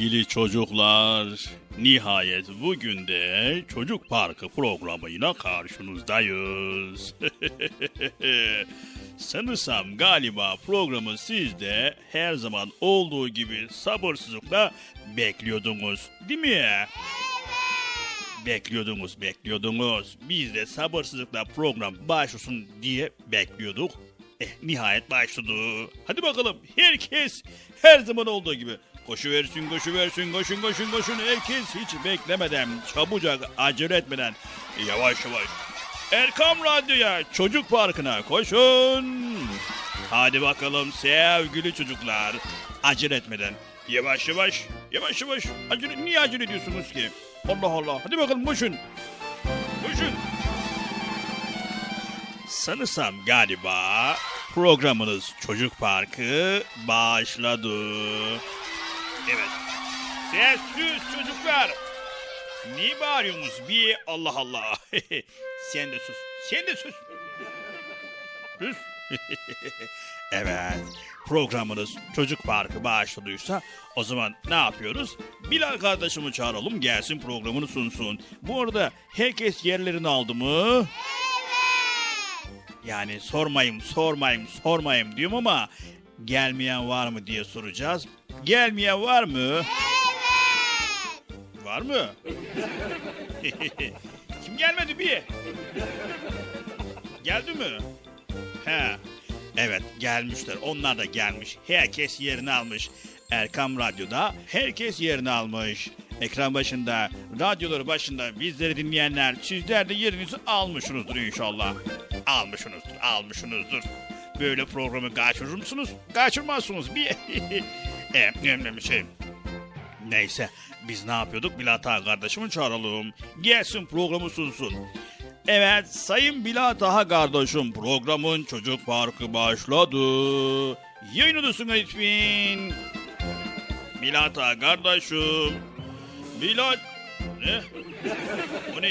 Sevgili çocuklar. Nihayet bugün de Çocuk Parkı programıyla karşınızdayız. Sanırsam galiba programı siz de her zaman olduğu gibi sabırsızlıkla bekliyordunuz değil mi? Bekliyordunuz, bekliyordunuz. Biz de sabırsızlıkla program başlasın diye bekliyorduk. Eh, nihayet başladı. Hadi bakalım herkes her zaman olduğu gibi koşu versin, koşu versin, koşun, koşun, koşun. Herkes hiç beklemeden, çabucak, acele etmeden yavaş yavaş Erkam Radyo'ya çocuk parkına koşun. Hadi bakalım sevgili çocuklar. Acele etmeden. Yavaş yavaş. Yavaş yavaş. Acele, niye acele ediyorsunuz ki? Allah Allah. Hadi bakalım koşun. Koşun. Sanırsam galiba programınız Çocuk Parkı başladı. Evet. Sessiz çocuklar. Niye bağırıyorsunuz bir Allah Allah. Sen de sus. Sen de sus. Sus. evet. Programınız Çocuk Parkı başladıysa o zaman ne yapıyoruz? Bilal kardeşimi çağıralım gelsin programını sunsun. Bu arada herkes yerlerini aldı mı? Yani sormayayım, sormayayım, sormayayım diyorum ama gelmeyen var mı diye soracağız. Gelmeyen var mı? Evet. Var mı? Kim gelmedi bir? Geldi mi? He. Evet gelmişler. Onlar da gelmiş. Herkes yerini almış. Erkam Radyo'da herkes yerini almış. Ekran başında, radyoları başında bizleri dinleyenler sizler de yerinizi almışsınızdır inşallah. Almışsınızdır, almışsınızdır. Böyle programı kaçırır mısınız? Kaçırmazsınız. Bir e, şey. Neyse biz ne yapıyorduk? Bilata kardeşimi çağıralım. Gelsin programı sunsun. Evet Sayın Bilataha kardeşim programın çocuk parkı başladı. Yayın odasına lütfen. Bilata kardeşim. Bilat. Ne? O ne?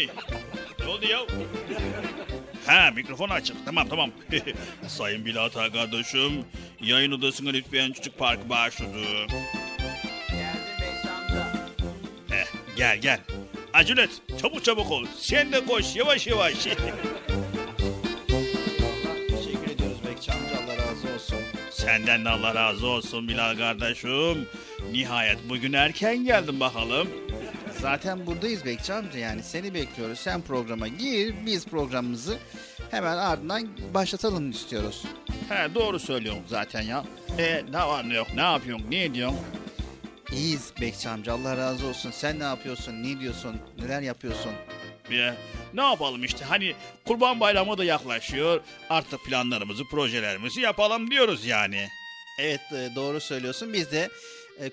Ne oldu ya? Ha mikrofon açık. Tamam tamam. Sayın Bilata kardeşim. Yayın odasına lütfen çocuk parkı başladı. Heh, gel gel. Acele et. Çabuk çabuk ol. Sen de koş yavaş yavaş. Teşekkür ediyoruz Bekçi Allah razı olsun. Senden de Allah razı olsun Bilal kardeşim. Nihayet bugün erken geldin bakalım. Zaten buradayız Bekçi amca yani seni bekliyoruz. Sen programa gir biz programımızı hemen ardından başlatalım istiyoruz. He doğru söylüyorum zaten ya. E ne var ne yok ne yapıyorsun ne ediyorsun? İyiyiz Bekçi amca Allah razı olsun. Sen ne yapıyorsun ne diyorsun neler yapıyorsun? Ya, ne yapalım işte hani kurban bayramı da yaklaşıyor. Artık planlarımızı projelerimizi yapalım diyoruz yani. Evet e, doğru söylüyorsun biz de e,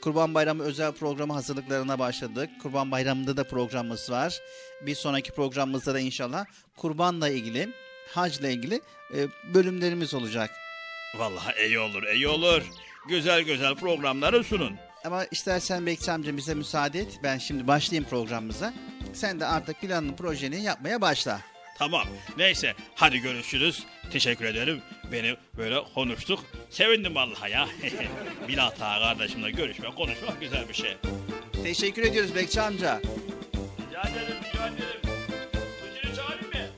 Kurban Bayramı özel programı hazırlıklarına başladık. Kurban Bayramı'nda da programımız var. Bir sonraki programımızda da inşallah kurbanla ilgili, hacla ilgili e, bölümlerimiz olacak. Vallahi iyi olur iyi olur. Güzel güzel programları sunun. Ama istersen Bekçi amca bize müsaade et. Ben şimdi başlayayım programımıza. Sen de artık planını, projeni yapmaya başla. Tamam. Neyse hadi görüşürüz. Teşekkür ederim. Beni böyle konuştuk. Sevindim vallahi ya. Taha kardeşimle görüşmek, konuşmak güzel bir şey. Teşekkür ediyoruz Bekçi amca. Rica ederim, rica ederim. Tuğçe'yi çağırayım mı?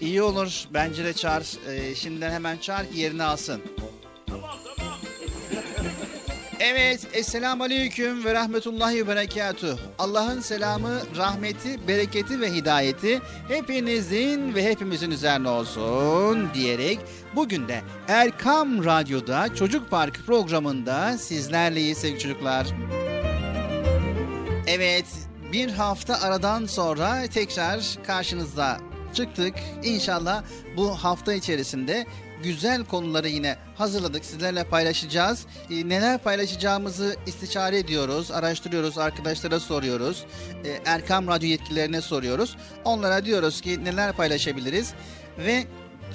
İyi olur. Bence de çağır. Ee, şimdiden hemen çağır ki yerini alsın. Tamam, tamam. Evet, Esselamu Aleyküm ve Rahmetullahi ve Berekatuh. Allah'ın selamı, rahmeti, bereketi ve hidayeti hepinizin ve hepimizin üzerine olsun diyerek bugün de Erkam Radyo'da Çocuk Parkı programında sizlerleyiz sevgili çocuklar. Evet, bir hafta aradan sonra tekrar karşınızda çıktık. İnşallah bu hafta içerisinde güzel konuları yine hazırladık. Sizlerle paylaşacağız. E, neler paylaşacağımızı istişare ediyoruz, araştırıyoruz, arkadaşlara soruyoruz. E, Erkam Radyo yetkililerine soruyoruz. Onlara diyoruz ki neler paylaşabiliriz ve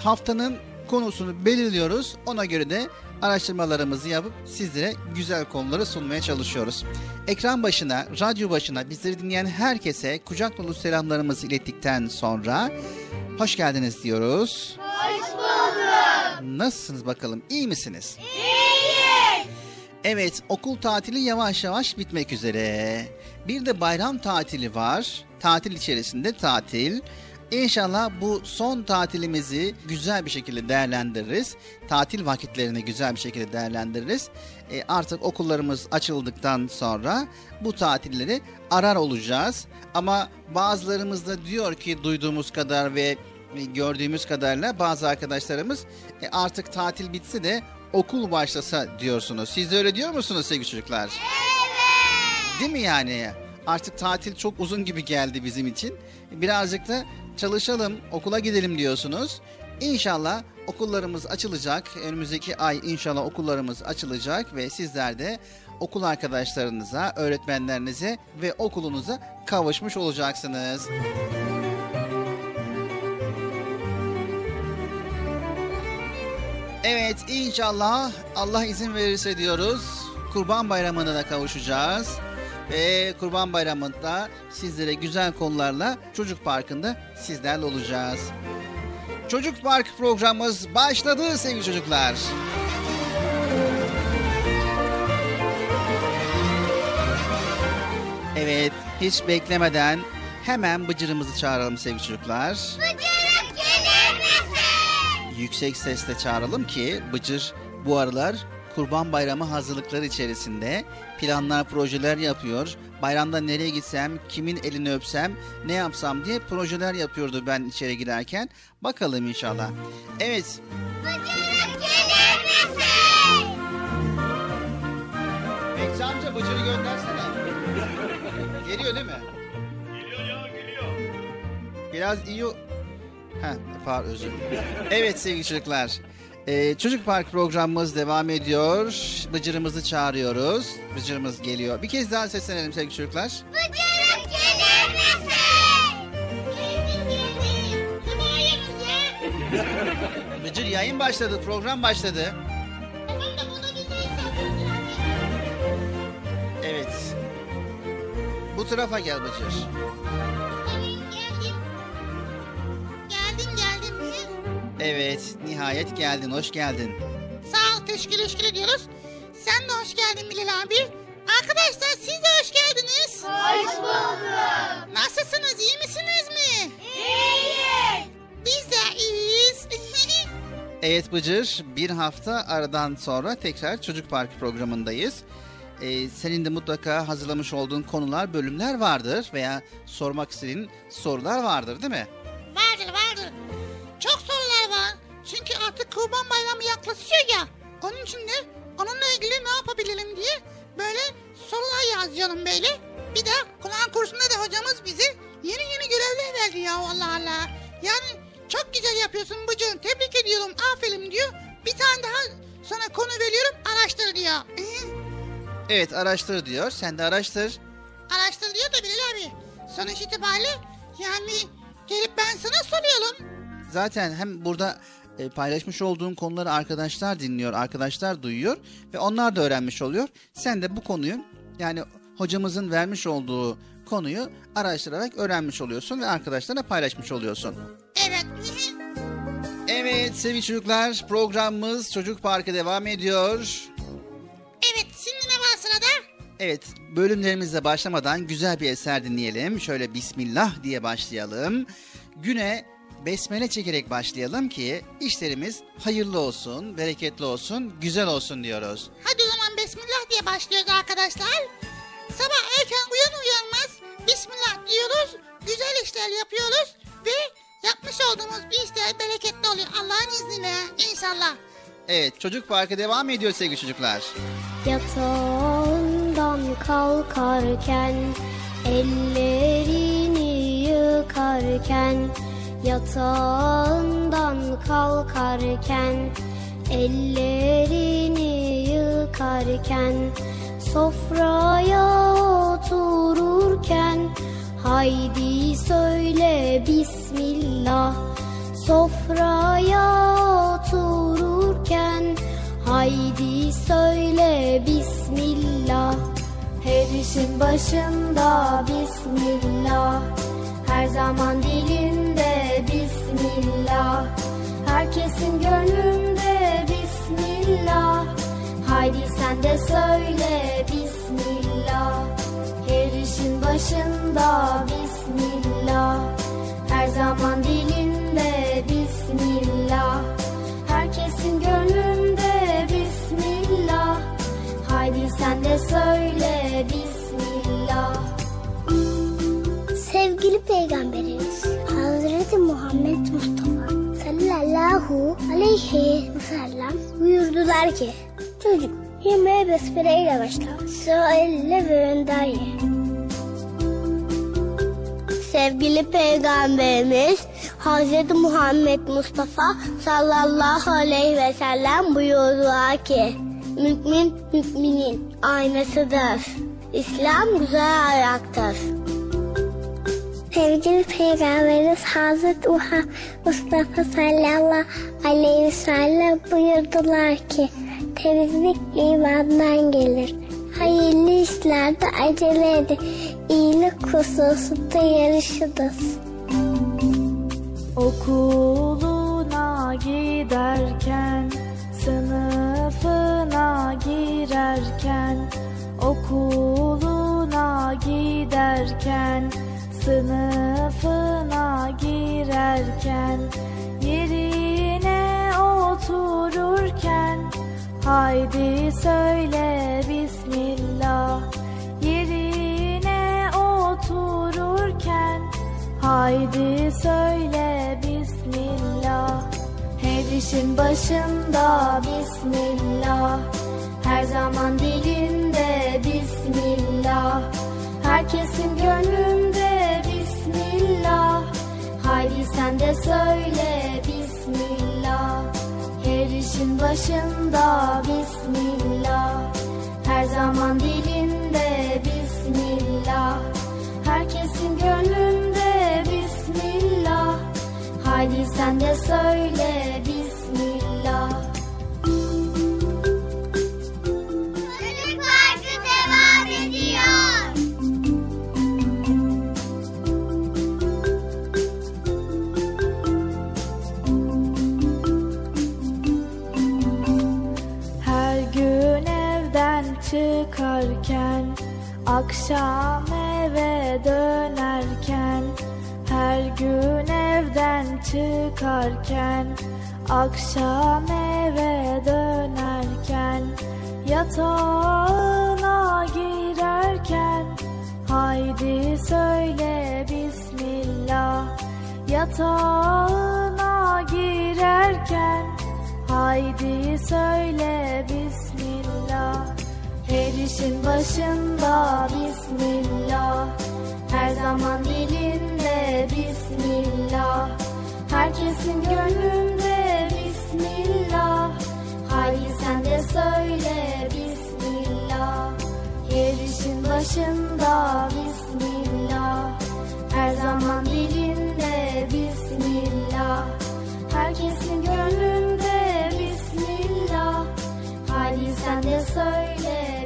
haftanın konusunu belirliyoruz. Ona göre de araştırmalarımızı yapıp sizlere güzel konuları sunmaya çalışıyoruz. Ekran başına, radyo başına bizleri dinleyen herkese kucak dolu selamlarımızı ilettikten sonra hoş geldiniz diyoruz. Hoş. Nasılsınız bakalım? İyi misiniz? İyiyiz. Evet, okul tatili yavaş yavaş bitmek üzere. Bir de bayram tatili var. Tatil içerisinde tatil. İnşallah bu son tatilimizi güzel bir şekilde değerlendiririz. Tatil vakitlerini güzel bir şekilde değerlendiririz. E, artık okullarımız açıldıktan sonra bu tatilleri arar olacağız. Ama bazılarımız da diyor ki duyduğumuz kadar ve gördüğümüz kadarıyla bazı arkadaşlarımız e, artık tatil bitse de okul başlasa diyorsunuz. Siz de öyle diyor musunuz sevgili çocuklar? Evet. Değil mi yani? Artık tatil çok uzun gibi geldi bizim için. Birazcık da çalışalım, okula gidelim diyorsunuz. İnşallah okullarımız açılacak. Önümüzdeki ay inşallah okullarımız açılacak ve sizler de okul arkadaşlarınıza, öğretmenlerinize ve okulunuza kavuşmuş olacaksınız. Evet inşallah Allah izin verirse diyoruz. Kurban Bayramı'na da kavuşacağız. Ve Kurban Bayramı'nda sizlere güzel konularla Çocuk Parkı'nda sizlerle olacağız. Çocuk Park programımız başladı sevgili çocuklar. Evet, hiç beklemeden hemen Bıcır'ımızı çağıralım sevgili çocuklar. Misin? Yüksek sesle çağıralım ki Bıcır bu aralar Kurban Bayramı hazırlıkları içerisinde planlar, projeler yapıyor. Bayramda nereye gitsem, kimin elini öpsem, ne yapsam diye projeler yapıyordu ben içeri girerken. Bakalım inşallah. Evet, Bıcırık gelir misin? Bekçi amca Bıcır'ı göndersene. Geliyor değil mi? Geliyor ya geliyor. Biraz iyi... Heh, pardon özür. Evet sevgili çocuklar. Ee, Çocuk Park programımız devam ediyor. Bıcırımızı çağırıyoruz. Bıcırımız geliyor. Bir kez daha seslenelim sevgili çocuklar. Bıcırık gelir misin? Bıcır yayın başladı, program başladı. Evet. Bu tarafa gel Bıcır. Evet, nihayet geldin, hoş geldin. Sağ ol teşekkür teşekkür ediyoruz. Sen de hoş geldin Bilal abi. Arkadaşlar siz de hoş geldiniz. Hoş bulduk. Nasılsınız iyi misiniz mi? İyiyiz. Biz de iyiyiz. Evet Bıcır, bir hafta aradan sonra tekrar Çocuk Parkı programındayız. Ee, senin de mutlaka hazırlamış olduğun konular, bölümler vardır veya sormak istediğin sorular vardır değil mi? vardır vardır. Çok sorular var. Çünkü artık kurban bayramı yaklaşıyor ya. Onun için de onunla ilgili ne yapabilirim diye böyle sorular yazıyorum böyle. Bir de Kur'an kursunda da hocamız bize yeni yeni görevler verdi ya Allah Allah. Yani çok güzel yapıyorsun Bıcığım. Tebrik ediyorum. Aferin diyor. Bir tane daha sana konu veriyorum. Araştır diyor. Evet araştır diyor, sen de araştır. Araştır diyor da Bilal abi. Sonuç itibariyle yani gelip ben sana soruyorum. Zaten hem burada e, paylaşmış olduğun konuları arkadaşlar dinliyor, arkadaşlar duyuyor ve onlar da öğrenmiş oluyor. Sen de bu konuyu yani hocamızın vermiş olduğu konuyu araştırarak öğrenmiş oluyorsun ve arkadaşlarına paylaşmış oluyorsun. Evet. Evet sevgili çocuklar programımız Çocuk Parkı devam ediyor. evet şimdi ne var sırada? Evet bölümlerimize başlamadan güzel bir eser dinleyelim. Şöyle Bismillah diye başlayalım. Güne besmele çekerek başlayalım ki işlerimiz hayırlı olsun, bereketli olsun, güzel olsun diyoruz. Hadi o zaman Bismillah diye başlıyoruz arkadaşlar. Sabah erken uyan uyanmaz Bismillah diyoruz. Güzel işler yapıyoruz ve yapmış olduğumuz bir işler bereketli oluyor Allah'ın izniyle inşallah. Evet Çocuk Parkı devam ediyor sevgili çocuklar. Yatağından kalkarken Ellerini yıkarken Yatağından kalkarken Ellerini yıkarken Sofraya otururken Haydi söyle Bismillah. Sofraya otururken Haydi söyle Bismillah. Her işin başında Bismillah Her zaman dilinde Bismillah. Herkesin gönlünde Bismillah. Haydi sen de söyle Bismillah. Her işin başında Bismillah. Her zaman dilinde Bismillah. Herkesin gönlünde Bismillah. Haydi sen de söyle Bismillah Sevgili Peygamberimiz Hazreti Muhammed Mustafa sallallahu aleyhi ve sellem buyurdular ki Çocuk yemeğe besmeleyle başla. Sonra elle ve önden. Sevgili Peygamberimiz Hazreti Muhammed Mustafa sallallahu aleyhi ve sellem buyurdular ki Mümin müminin aynasıdır. İslam güzel ayaktır. Sevgili Peygamberimiz Hazreti Mustafa sallallahu aleyhi ve sellem buyurdular ki temizlik imandan gelir. Hayırlı işlerde acele edin. İyilik hususunda yarışınız. Okuluna giderken, sınıfına girerken, okuluna giderken, sınıfına girerken, yerine otururken, haydi söyle Bismillah. Yerine otururken, haydi söyle Bismillah. Her işin başında Bismillah. Her zaman dilinde Bismillah. Herkesin gönlünde Bismillah. Haydi sen de söyle Bismillah. Her işin başında Bismillah. Her zaman dilinde Bismillah. Herkesin gönlünde Bismillah. Haydi sen de söyle çıkarken Akşam eve dönerken Her gün evden çıkarken Akşam eve dönerken Yatağına girerken Haydi söyle Bismillah. Yatağına girerken Haydi söyle Bismillah Her işin başında Bismillah. Her zaman dilinde Bismillah. Herkesin gönlünde Bismillah. Haydi sen de söyle Bismillah. Her işin başında Bismillah. Her zaman dilinde Bismillah. Herkesin gönlünde Haydi sen de söyle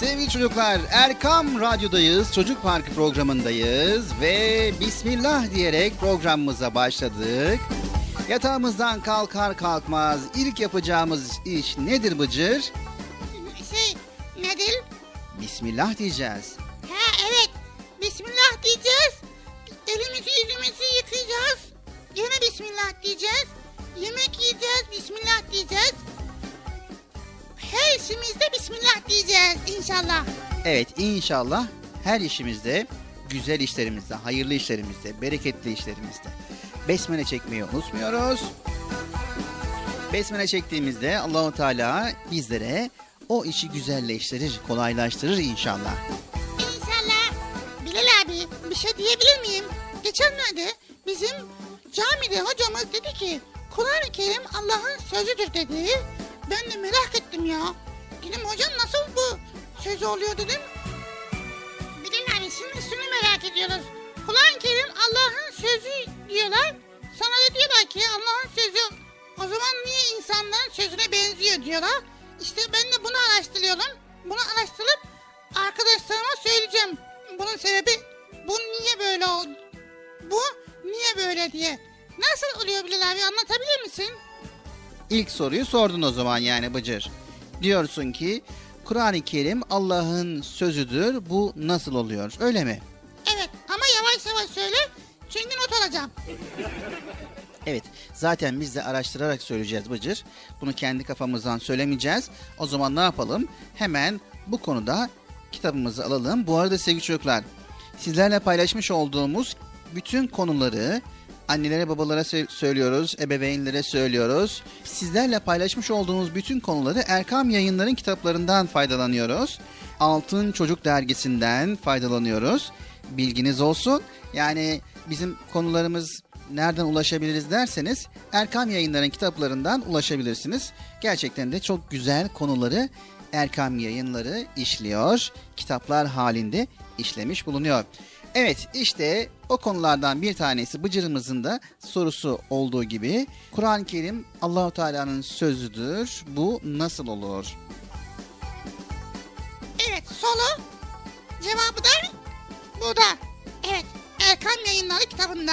sevgili çocuklar Erkam Radyo'dayız. Çocuk Parkı programındayız ve Bismillah diyerek programımıza başladık. Yatağımızdan kalkar kalkmaz ilk yapacağımız iş nedir Bıcır? Şey nedir? Bismillah diyeceğiz. Ha evet. Bismillah diyeceğiz. Elimizi yüzümüzü yıkayacağız. Yine Bismillah diyeceğiz. Yemek yiyeceğiz. Bismillah diyeceğiz. İşimizde Bismillah diyeceğiz inşallah. Evet inşallah her işimizde, güzel işlerimizde, hayırlı işlerimizde, bereketli işlerimizde besmele çekmeyi unutmuyoruz. Besmele çektiğimizde Allahu Teala bizlere o işi güzelleştirir, kolaylaştırır inşallah. İnşallah. Bilal abi bir şey diyebilir miyim? Geçenlerde bizim camide hocamız dedi ki Kur'an-ı Kerim Allah'ın sözüdür dedi. Ben de merak ettim ya. Dedim hocam nasıl bu sözü oluyor dedim. Bilal abi şimdi şunu merak ediyoruz. Kur'an-ı Kerim Allah'ın sözü diyorlar. Sana da diyorlar ki Allah'ın sözü. O zaman niye insanların sözüne benziyor diyorlar. İşte ben de bunu araştırıyorum. Bunu araştırıp arkadaşlarıma söyleyeceğim. Bunun sebebi bu niye böyle oldu? Bu niye böyle diye. Nasıl oluyor Bilal abi anlatabilir misin? İlk soruyu sordun o zaman yani Bıcır. Diyorsun ki Kur'an-ı Kerim Allah'ın sözüdür. Bu nasıl oluyor? Öyle mi? Evet ama yavaş yavaş söyle. Çünkü not alacağım. Evet zaten biz de araştırarak söyleyeceğiz Bıcır. Bunu kendi kafamızdan söylemeyeceğiz. O zaman ne yapalım? Hemen bu konuda kitabımızı alalım. Bu arada sevgili çocuklar sizlerle paylaşmış olduğumuz bütün konuları annelere babalara sö- söylüyoruz, ebeveynlere söylüyoruz. Sizlerle paylaşmış olduğumuz bütün konuları Erkam Yayınların kitaplarından faydalanıyoruz. Altın Çocuk Dergisi'nden faydalanıyoruz. Bilginiz olsun. Yani bizim konularımız nereden ulaşabiliriz derseniz Erkam Yayınların kitaplarından ulaşabilirsiniz. Gerçekten de çok güzel konuları Erkam Yayınları işliyor. Kitaplar halinde işlemiş bulunuyor. Evet işte o konulardan bir tanesi Bıcır'ımızın da sorusu olduğu gibi Kur'an-ı Kerim Allahu Teala'nın sözüdür. Bu nasıl olur? Evet soru cevabı da burada. Evet Erkan Yayınları kitabında.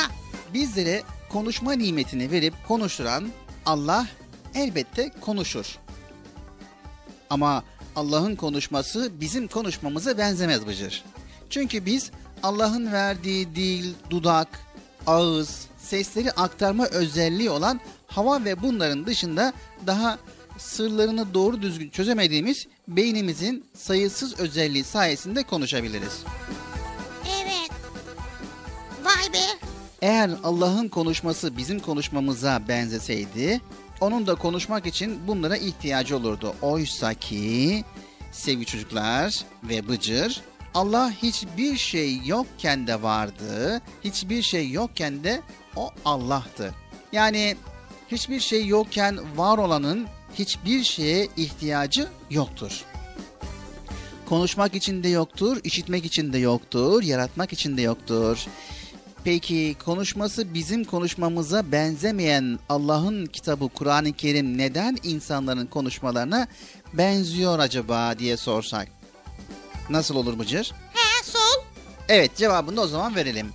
Bizlere konuşma nimetini verip konuşturan Allah elbette konuşur. Ama Allah'ın konuşması bizim konuşmamıza benzemez Bıcır. Çünkü biz Allah'ın verdiği dil, dudak, ağız, sesleri aktarma özelliği olan hava ve bunların dışında daha sırlarını doğru düzgün çözemediğimiz beynimizin sayısız özelliği sayesinde konuşabiliriz. Evet. Vay be. Eğer Allah'ın konuşması bizim konuşmamıza benzeseydi, onun da konuşmak için bunlara ihtiyacı olurdu. Oysa ki sevgili çocuklar ve Bıcır, Allah hiçbir şey yokken de vardı, hiçbir şey yokken de o Allah'tı. Yani hiçbir şey yokken var olanın hiçbir şeye ihtiyacı yoktur. Konuşmak için de yoktur, işitmek için de yoktur, yaratmak için de yoktur. Peki konuşması bizim konuşmamıza benzemeyen Allah'ın kitabı Kur'an-ı Kerim neden insanların konuşmalarına benziyor acaba diye sorsak? Nasıl olur Bıcır? He sol. Evet cevabını da o zaman verelim.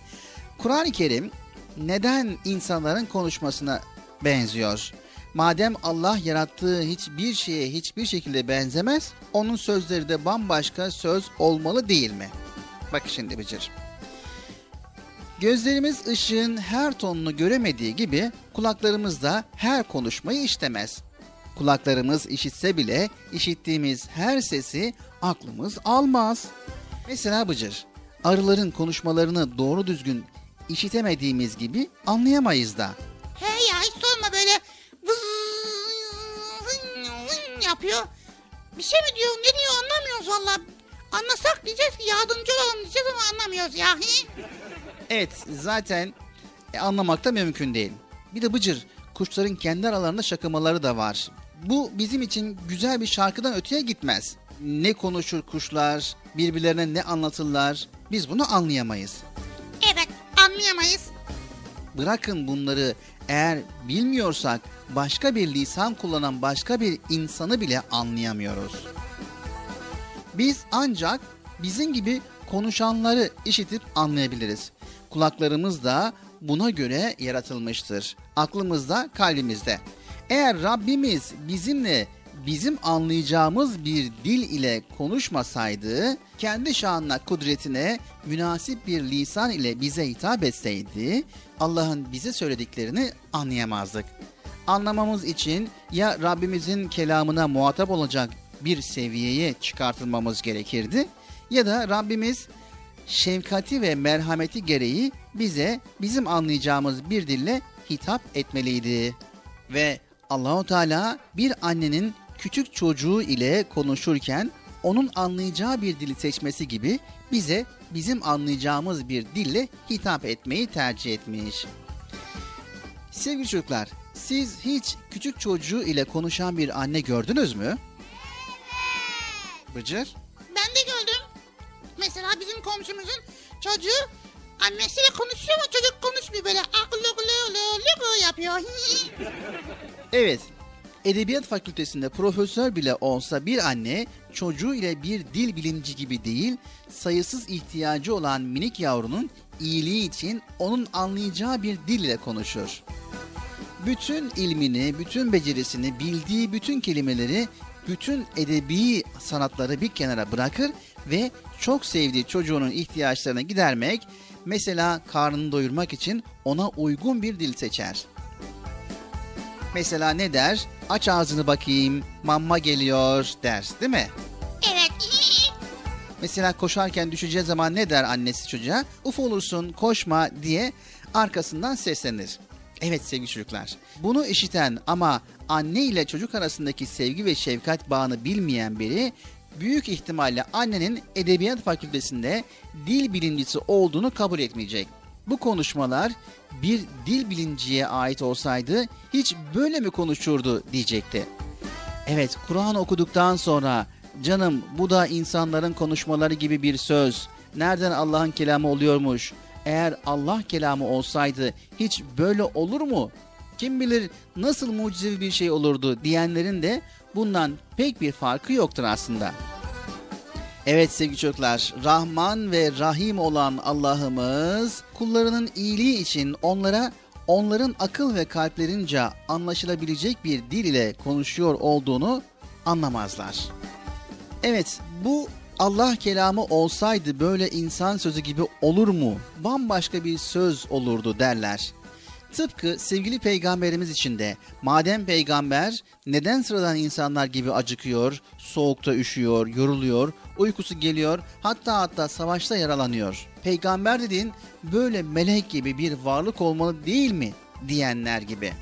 Kur'an-ı Kerim neden insanların konuşmasına benziyor? Madem Allah yarattığı hiçbir şeye hiçbir şekilde benzemez, onun sözleri de bambaşka söz olmalı değil mi? Bak şimdi Bıcır. Gözlerimiz ışığın her tonunu göremediği gibi kulaklarımız da her konuşmayı işlemez. Kulaklarımız işitse bile işittiğimiz her sesi aklımız almaz. Mesela Bıcır, arıların konuşmalarını doğru düzgün işitemediğimiz gibi anlayamayız da. He ya hiç sorma böyle yapıyor. Bir şey mi diyor ne diyor anlamıyoruz valla. Anlasak diyeceğiz ki yardımcı olalım diyeceğiz ama anlamıyoruz ya. Evet zaten e, anlamak da mümkün değil. Bir de Bıcır, kuşların kendi aralarında şakamaları da var. Bu bizim için güzel bir şarkıdan öteye gitmez. Ne konuşur kuşlar, birbirlerine ne anlatırlar biz bunu anlayamayız. Evet anlayamayız. Bırakın bunları eğer bilmiyorsak başka bir lisan kullanan başka bir insanı bile anlayamıyoruz. Biz ancak bizim gibi konuşanları işitip anlayabiliriz. Kulaklarımız da buna göre yaratılmıştır. Aklımız da kalbimizde. Eğer Rabbimiz bizimle bizim anlayacağımız bir dil ile konuşmasaydı, kendi şanına, kudretine münasip bir lisan ile bize hitap etseydi, Allah'ın bize söylediklerini anlayamazdık. Anlamamız için ya Rabbimizin kelamına muhatap olacak bir seviyeye çıkartılmamız gerekirdi ya da Rabbimiz şefkati ve merhameti gereği bize bizim anlayacağımız bir dille hitap etmeliydi. Ve Allahu Teala bir annenin küçük çocuğu ile konuşurken onun anlayacağı bir dili seçmesi gibi bize bizim anlayacağımız bir dille hitap etmeyi tercih etmiş. Sevgili çocuklar, siz hiç küçük çocuğu ile konuşan bir anne gördünüz mü? Bıcır? Ben de gördüm. Mesela bizim komşumuzun çocuğu annesiyle konuşuyor ama çocuk konuşmuyor böyle akıllı yapıyor. Evet. Edebiyat fakültesinde profesör bile olsa bir anne çocuğu ile bir dil bilimci gibi değil, sayısız ihtiyacı olan minik yavrunun iyiliği için onun anlayacağı bir dil ile konuşur. Bütün ilmini, bütün becerisini, bildiği bütün kelimeleri, bütün edebi sanatları bir kenara bırakır ve çok sevdiği çocuğunun ihtiyaçlarını gidermek, mesela karnını doyurmak için ona uygun bir dil seçer. Mesela ne der? Aç ağzını bakayım, mamma geliyor der, değil mi? evet. Mesela koşarken düşeceği zaman ne der annesi çocuğa? Uf olursun, koşma diye arkasından seslenir. Evet sevgili çocuklar. Bunu işiten ama anne ile çocuk arasındaki sevgi ve şefkat bağını bilmeyen biri büyük ihtimalle annenin edebiyat fakültesinde dil bilimcisi olduğunu kabul etmeyecek. Bu konuşmalar bir dil bilinciye ait olsaydı hiç böyle mi konuşurdu diyecekti. Evet Kur'an okuduktan sonra canım bu da insanların konuşmaları gibi bir söz. Nereden Allah'ın kelamı oluyormuş? Eğer Allah kelamı olsaydı hiç böyle olur mu? Kim bilir nasıl mucizevi bir şey olurdu diyenlerin de bundan pek bir farkı yoktur aslında. Evet sevgili çocuklar, Rahman ve Rahim olan Allah'ımız kullarının iyiliği için onlara onların akıl ve kalplerince anlaşılabilecek bir dil ile konuşuyor olduğunu anlamazlar. Evet, bu Allah kelamı olsaydı böyle insan sözü gibi olur mu? Bambaşka bir söz olurdu derler. Tıpkı sevgili peygamberimiz için de madem peygamber neden sıradan insanlar gibi acıkıyor, soğukta üşüyor, yoruluyor, uykusu geliyor, hatta hatta savaşta yaralanıyor. Peygamber dediğin böyle melek gibi bir varlık olmalı değil mi diyenler gibi.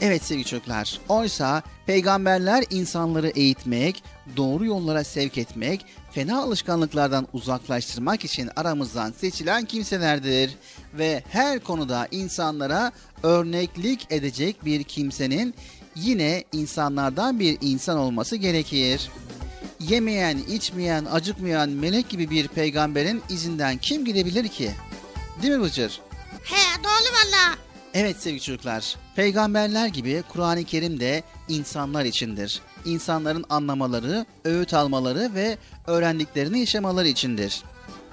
Evet sevgili çocuklar, oysa peygamberler insanları eğitmek, doğru yollara sevk etmek, fena alışkanlıklardan uzaklaştırmak için aramızdan seçilen kimselerdir. Ve her konuda insanlara örneklik edecek bir kimsenin yine insanlardan bir insan olması gerekir. Yemeyen, içmeyen, acıkmayan melek gibi bir peygamberin izinden kim gidebilir ki? Değil mi Bıcır? He doğru valla. Evet sevgili çocuklar, peygamberler gibi Kur'an-ı Kerim de insanlar içindir. İnsanların anlamaları, öğüt almaları ve öğrendiklerini yaşamaları içindir.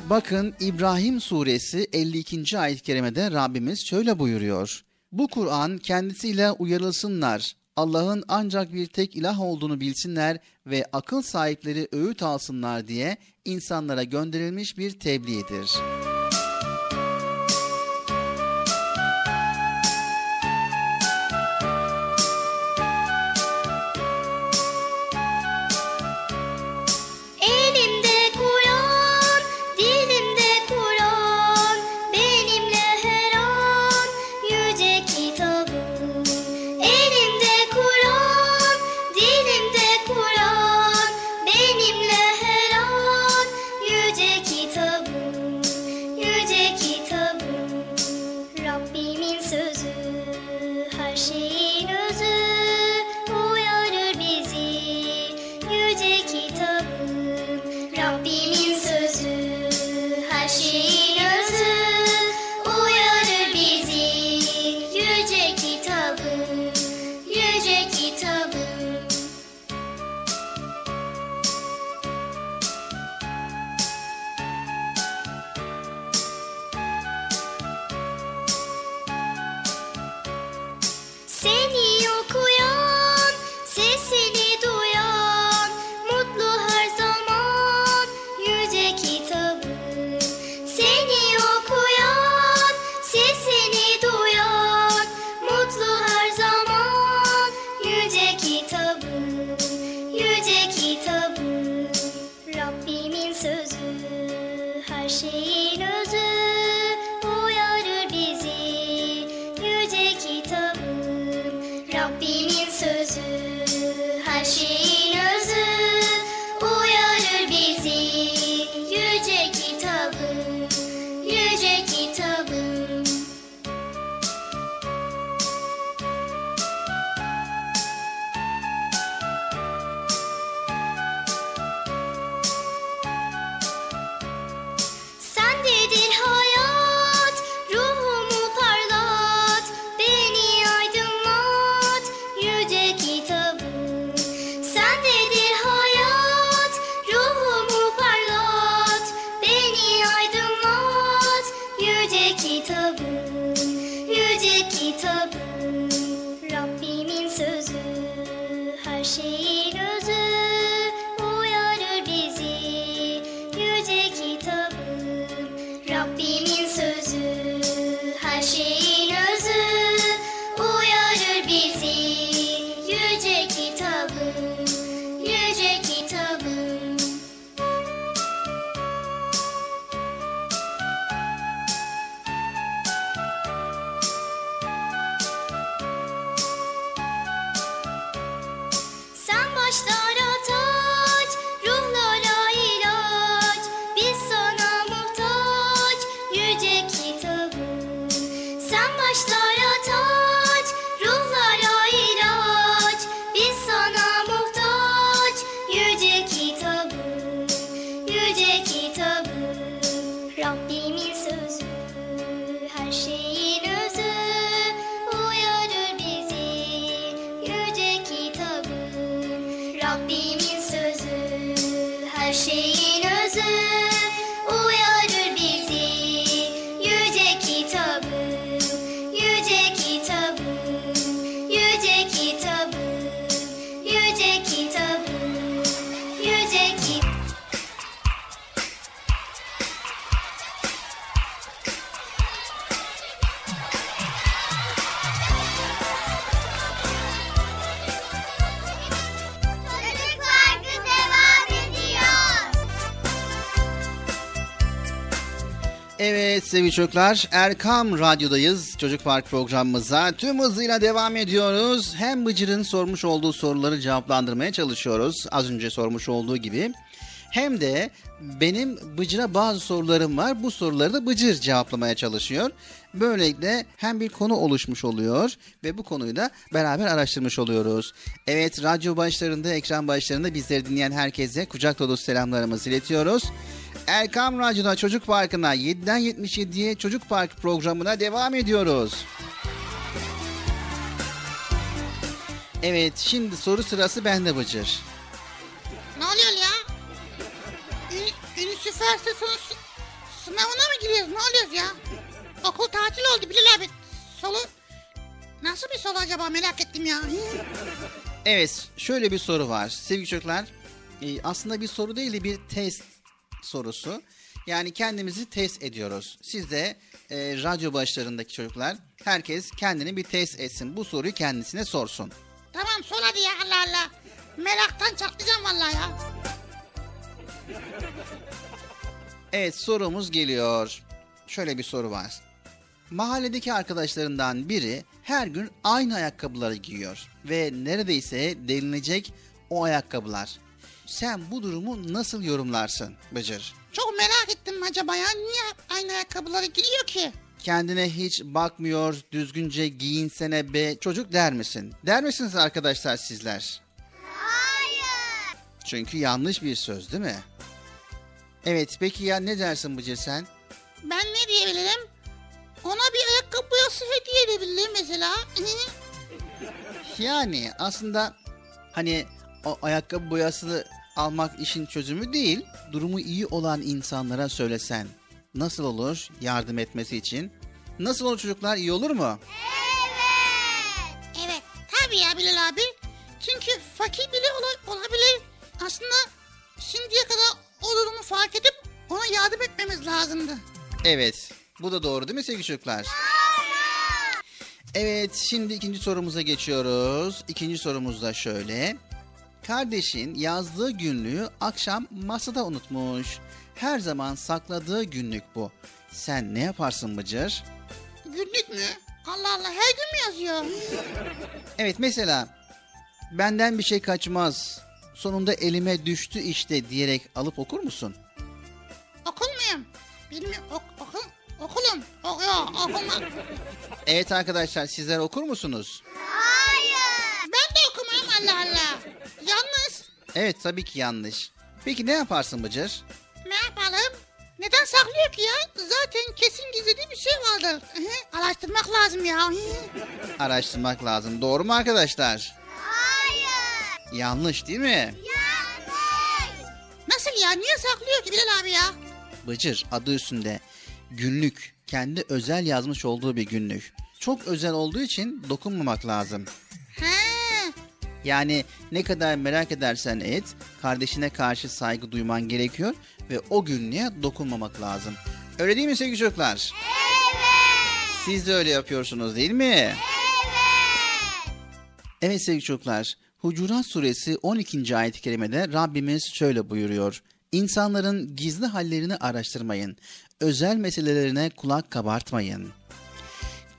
Bakın İbrahim suresi 52. ayet-i kerimede Rabbimiz şöyle buyuruyor. Bu Kur'an kendisiyle uyarılsınlar. Allah'ın ancak bir tek ilah olduğunu bilsinler ve akıl sahipleri öğüt alsınlar diye insanlara gönderilmiş bir tebliğdir. Çocuklar Erkam Radyo'dayız. Çocuk Park programımıza tüm hızıyla devam ediyoruz. Hem Bıcır'ın sormuş olduğu soruları cevaplandırmaya çalışıyoruz. Az önce sormuş olduğu gibi. Hem de benim Bıcır'a bazı sorularım var. Bu soruları da Bıcır cevaplamaya çalışıyor. Böylelikle hem bir konu oluşmuş oluyor ve bu konuyu da beraber araştırmış oluyoruz. Evet radyo başlarında, ekran başlarında bizleri dinleyen herkese kucak dolusu selamlarımızı iletiyoruz. Erkam Radyo'da Çocuk Parkı'na 7'den 77'ye Çocuk Park programına devam ediyoruz. Evet şimdi soru sırası bende Bıcır. Ne oluyor ya? Ün, üniversite sonu sı- sınavına mı giriyoruz? Ne oluyoruz ya? Okul tatil oldu Bilal abi. Solu nasıl bir soru acaba merak ettim ya. Evet şöyle bir soru var sevgili çocuklar. e, aslında bir soru değil de bir test sorusu. Yani kendimizi test ediyoruz. Siz de e, radyo başlarındaki çocuklar herkes kendini bir test etsin. Bu soruyu kendisine sorsun. Tamam sor hadi ya Allah Allah. Meraktan çatlayacağım vallahi ya. Evet sorumuz geliyor. Şöyle bir soru var. Mahalledeki arkadaşlarından biri her gün aynı ayakkabıları giyiyor ve neredeyse delinecek o ayakkabılar. Sen bu durumu nasıl yorumlarsın Bıcır? Çok merak ettim acaba ya. Niye aynı ayakkabıları giyiyor ki? Kendine hiç bakmıyor, düzgünce giyinsene be çocuk der misin? Der misiniz arkadaşlar sizler? Hayır. Çünkü yanlış bir söz değil mi? Evet peki ya ne dersin Bıcır sen? Ben ne diyebilirim? Ona bir ayakkabı boyası hediye edebilirim mesela. Yani aslında hani ayakkabı boyasını almak işin çözümü değil. Durumu iyi olan insanlara söylesen nasıl olur yardım etmesi için? Nasıl olur çocuklar iyi olur mu? evet tabii ya Bilal abi. Çünkü fakir bile ola- olabilir. Aslında şimdiye kadar o durumu fark edip ona yardım etmemiz lazımdı. Evet bu da doğru değil mi sevgili çocuklar? Evet şimdi ikinci sorumuza geçiyoruz. İkinci sorumuz da şöyle. Kardeşin yazdığı günlüğü akşam masada unutmuş. her zaman sakladığı günlük bu. Sen ne yaparsın Bıcır? Günlük mü? Allah Allah her gün mü yazıyor? Evet mesela benden bir şey kaçmaz. Sonunda elime düştü işte diyerek alıp okur musun? Okul muyum? Bilmiyorum. Ok, okul, okulum. Ok, yok okuma. Evet arkadaşlar sizler okur musunuz? Ben de okumam Allah Allah. Yalnız Evet tabii ki yanlış. Peki ne yaparsın Bıcır? ne yapalım? Neden saklıyor ki ya? Zaten kesin gizlediği bir şey vardır. Araştırmak lazım ya. Araştırmak lazım. Doğru mu arkadaşlar? Hayır. Yanlış değil mi? Yanlış. Nasıl ya? Niye saklıyor ki Bilal abi ya? Bıcır adı üstünde günlük kendi özel yazmış olduğu bir günlük. Çok özel olduğu için dokunmamak lazım. He. Yani ne kadar merak edersen et, kardeşine karşı saygı duyman gerekiyor ve o günlüğe dokunmamak lazım. Öyle değil mi sevgili çocuklar? Evet. Siz de öyle yapıyorsunuz değil mi? Evet. Evet sevgili çocuklar, Hucurat suresi 12. ayet-i kerimede Rabbimiz şöyle buyuruyor. İnsanların gizli hallerini araştırmayın, özel meselelerine kulak kabartmayın.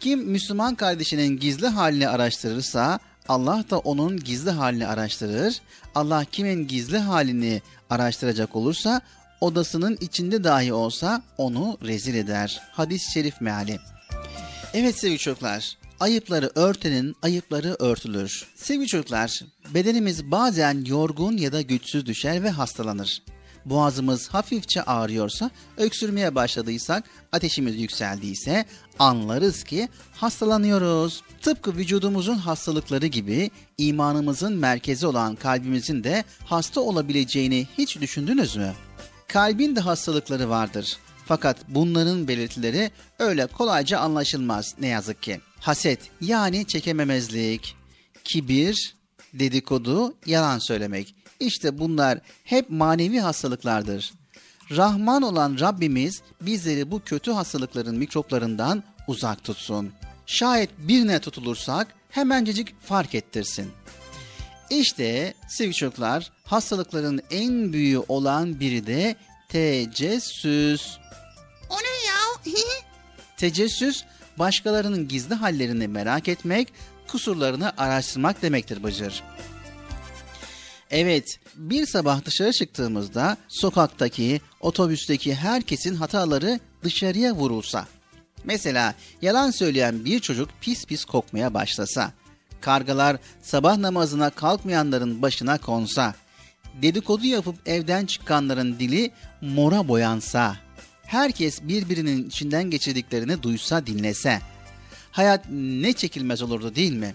Kim Müslüman kardeşinin gizli halini araştırırsa Allah da onun gizli halini araştırır. Allah kimin gizli halini araştıracak olursa odasının içinde dahi olsa onu rezil eder. Hadis-i şerif meali. Evet sevgili çocuklar, ayıpları örtenin ayıpları örtülür. Sevgili çocuklar, bedenimiz bazen yorgun ya da güçsüz düşer ve hastalanır. Boğazımız hafifçe ağrıyorsa, öksürmeye başladıysak, ateşimiz yükseldiyse anlarız ki hastalanıyoruz. Tıpkı vücudumuzun hastalıkları gibi imanımızın merkezi olan kalbimizin de hasta olabileceğini hiç düşündünüz mü? Kalbin de hastalıkları vardır. Fakat bunların belirtileri öyle kolayca anlaşılmaz ne yazık ki. Haset yani çekememezlik, kibir, dedikodu, yalan söylemek. İşte bunlar hep manevi hastalıklardır. Rahman olan Rabbimiz bizleri bu kötü hastalıkların mikroplarından uzak tutsun. Şayet birine tutulursak hemencecik fark ettirsin. İşte sevgili çocuklar hastalıkların en büyüğü olan biri de tecessüs. O ne ya? Tecessüs başkalarının gizli hallerini merak etmek, kusurlarını araştırmak demektir Bıcır. Evet, bir sabah dışarı çıktığımızda sokaktaki, otobüsteki herkesin hataları dışarıya vurulsa. Mesela yalan söyleyen bir çocuk pis pis kokmaya başlasa. Kargalar sabah namazına kalkmayanların başına konsa. Dedikodu yapıp evden çıkanların dili mora boyansa. Herkes birbirinin içinden geçirdiklerini duysa dinlese. Hayat ne çekilmez olurdu değil mi?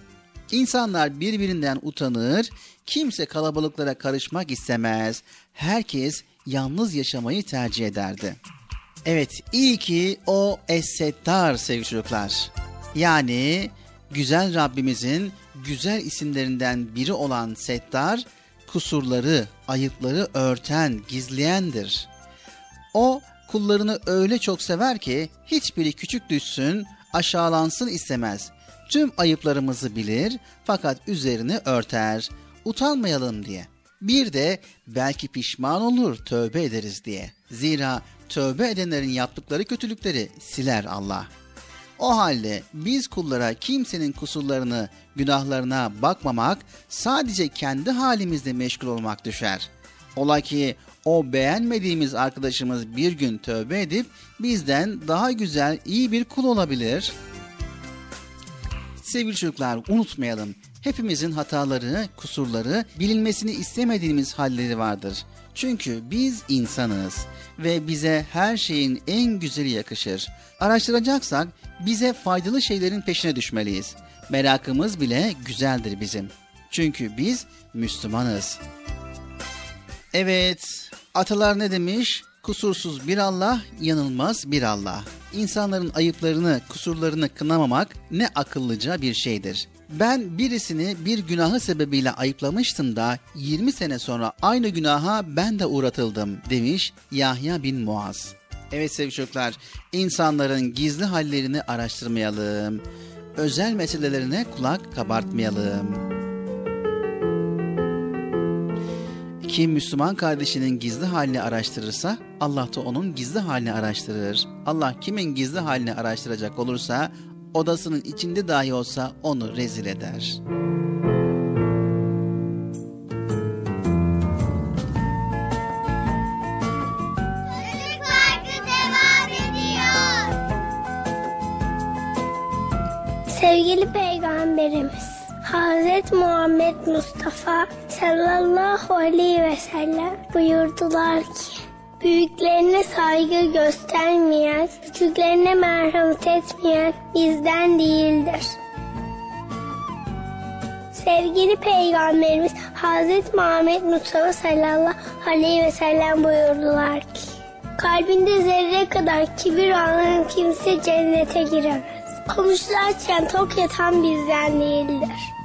İnsanlar birbirinden utanır, kimse kalabalıklara karışmak istemez. Herkes yalnız yaşamayı tercih ederdi. Evet, iyi ki o Es-Settar sevgili çocuklar. Yani güzel Rabbimizin güzel isimlerinden biri olan Settar, kusurları, ayıpları örten, gizleyendir. O kullarını öyle çok sever ki hiçbiri küçük düşsün, aşağılansın istemez. Tüm ayıplarımızı bilir fakat üzerini örter. Utanmayalım diye. Bir de belki pişman olur, tövbe ederiz diye. Zira tövbe edenlerin yaptıkları kötülükleri siler Allah. O halde biz kullara kimsenin kusurlarını, günahlarına bakmamak, sadece kendi halimizde meşgul olmak düşer. Ola ki o beğenmediğimiz arkadaşımız bir gün tövbe edip bizden daha güzel, iyi bir kul olabilir. Sevgili çocuklar unutmayalım. Hepimizin hataları, kusurları, bilinmesini istemediğimiz halleri vardır. Çünkü biz insanız ve bize her şeyin en güzeli yakışır. Araştıracaksak bize faydalı şeylerin peşine düşmeliyiz. Merakımız bile güzeldir bizim. Çünkü biz Müslümanız. Evet, atalar ne demiş? Kusursuz bir Allah, yanılmaz bir Allah. İnsanların ayıplarını, kusurlarını kınamamak ne akıllıca bir şeydir. Ben birisini bir günahı sebebiyle ayıplamıştım da 20 sene sonra aynı günaha ben de uğratıldım demiş Yahya bin Muaz. Evet sevgili çocuklar, insanların gizli hallerini araştırmayalım. Özel meselelerine kulak kabartmayalım. Kim Müslüman kardeşinin gizli halini araştırırsa Allah da onun gizli halini araştırır. Allah kimin gizli halini araştıracak olursa odasının içinde dahi olsa onu rezil eder. Sevgili Peygamberimiz Hazreti Muhammed Mustafa sallallahu aleyhi ve sellem buyurdular ki Büyüklerine saygı göstermeyen, küçüklerine merhamet etmeyen bizden değildir. Sevgili Peygamberimiz Hazreti Muhammed Mustafa sallallahu aleyhi ve sellem buyurdular ki Kalbinde zerre kadar kibir olan kimse cennete giremez. Komşularken tok yatan bizden değildir.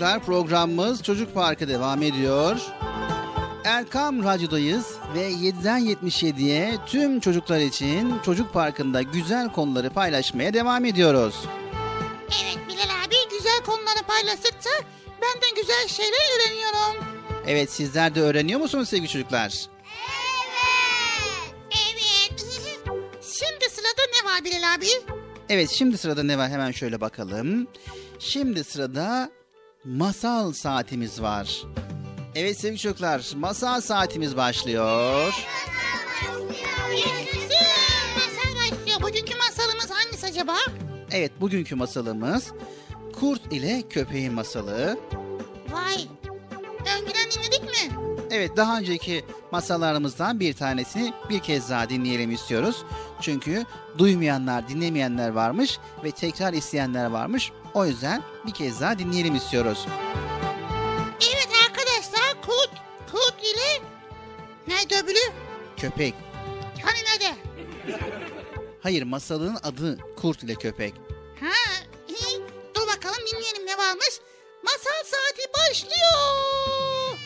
Çocuklar programımız Çocuk Parkı devam ediyor. Erkam Radyo'dayız ve 7'den 77'ye tüm çocuklar için Çocuk Parkı'nda güzel konuları paylaşmaya devam ediyoruz. Evet Bilal abi güzel konuları paylaştıkça ben de güzel şeyler öğreniyorum. Evet sizler de öğreniyor musunuz sevgili çocuklar? Evet. Evet. Celal abi? Evet şimdi sırada ne var hemen şöyle bakalım. Şimdi sırada masal saatimiz var. Evet sevgili çocuklar masal saatimiz başlıyor. Yaşasın. Masal başlıyor. Bugünkü masalımız hangisi acaba? Evet bugünkü masalımız Kurt ile Köpeğin Masalı. Vay. Önceden dinledik mi? Evet daha önceki masallarımızdan bir tanesini bir kez daha dinleyelim istiyoruz. Çünkü duymayanlar, dinlemeyenler varmış ve tekrar isteyenler varmış. O yüzden bir kez daha dinleyelim istiyoruz. Evet arkadaşlar kurt, kurt ile nerede öbürü? Köpek. Hani nerede? Hayır masalın adı Kurt ile Köpek. Ha, iyi. Dur bakalım dinleyelim ne varmış. Masal saati başlıyor.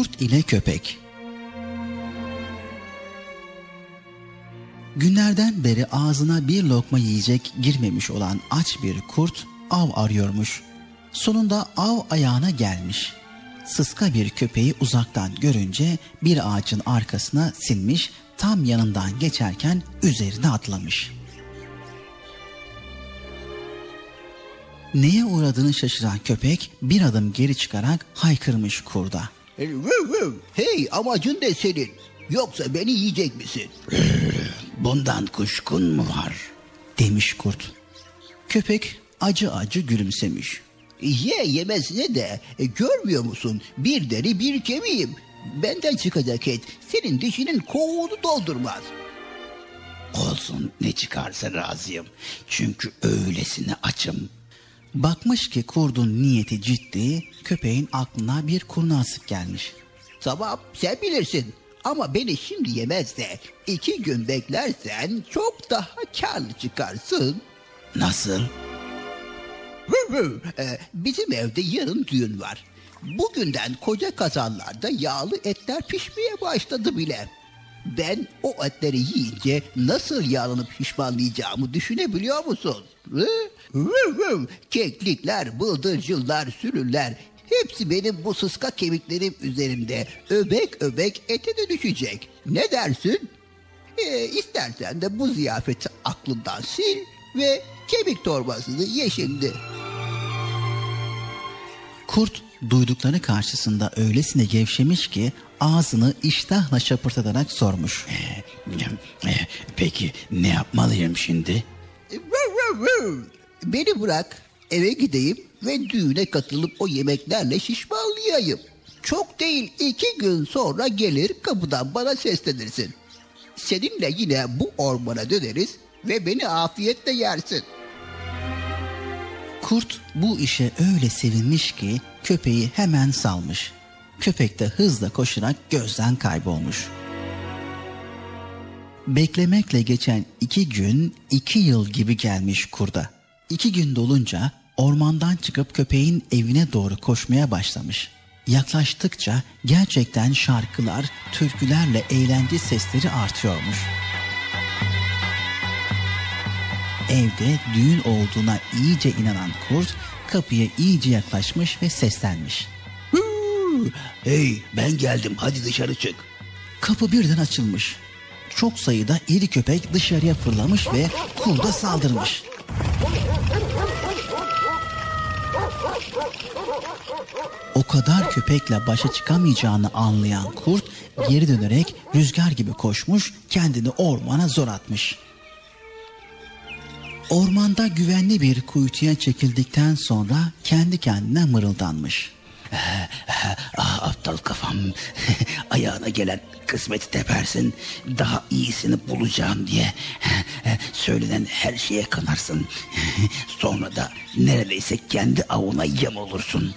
Kurt ile Köpek Günlerden beri ağzına bir lokma yiyecek girmemiş olan aç bir kurt av arıyormuş. Sonunda av ayağına gelmiş. Sıska bir köpeği uzaktan görünce bir ağacın arkasına sinmiş, tam yanından geçerken üzerine atlamış. Neye uğradığını şaşıran köpek bir adım geri çıkarak haykırmış kurda. Vıv. Hey amacın ne senin? Yoksa beni yiyecek misin? Bundan kuşkun mu var? Demiş kurt. Köpek acı acı gülümsemiş. Ye yemesine de e, görmüyor musun? Bir deri bir kemiğim. Benden çıkacak et senin dişinin kovuğunu doldurmaz. Olsun ne çıkarsa razıyım. Çünkü öylesine açım. Bakmış ki kurdun niyeti ciddi, köpeğin aklına bir kurnazlık gelmiş. Tamam sen bilirsin. Ama beni şimdi yemez de iki gün beklersen çok daha karlı çıkarsın. Nasıl? Ee, bizim evde yarın düğün var. Bugünden koca kazanlarda yağlı etler pişmeye başladı bile. Ben o etleri yiyince nasıl yağlanıp pişmanlayacağımı düşünebiliyor musun? Keklikler, bıldırcınlar, sürüler hepsi benim bu sıska kemiklerim üzerimde öbek öbek ete de düşecek. Ne dersin? Ee, istersen de bu ziyafeti aklından sil ve kemik torbasını ye şimdi. Kurt duydukları karşısında öylesine gevşemiş ki ağzını iştahla şapırtatarak sormuş. Peki ne yapmalıyım şimdi? Vıv. Beni bırak eve gideyim ve düğüne katılıp o yemeklerle şişmanlayayım. Çok değil iki gün sonra gelir kapıdan bana seslenirsin. Seninle yine bu ormana döneriz ve beni afiyetle yersin. Kurt bu işe öyle sevinmiş ki köpeği hemen salmış. Köpek de hızla koşarak gözden kaybolmuş. Beklemekle geçen iki gün iki yıl gibi gelmiş kurda. İki gün dolunca ormandan çıkıp köpeğin evine doğru koşmaya başlamış. Yaklaştıkça gerçekten şarkılar, türkülerle eğlence sesleri artıyormuş. Evde düğün olduğuna iyice inanan kurt kapıya iyice yaklaşmış ve seslenmiş. Hey ben geldim hadi dışarı çık. Kapı birden açılmış. Çok sayıda iri köpek dışarıya fırlamış ve kurda saldırmış. O kadar köpekle başa çıkamayacağını anlayan kurt geri dönerek rüzgar gibi koşmuş kendini ormana zor atmış. Ormanda güvenli bir kuytuya çekildikten sonra kendi kendine mırıldanmış. Ah aptal kafam. Ayağına gelen kısmeti tepersin. Daha iyisini bulacağım diye. Söylenen her şeye kanarsın. Sonra da neredeyse kendi avına yem olursun.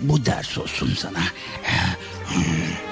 Bu ders olsun sana. Çok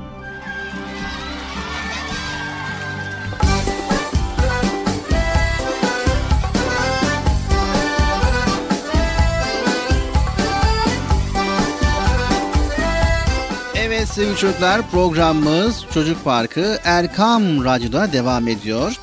Sevgili çocuklar programımız Çocuk Parkı Erkam Radyo'da devam ediyor.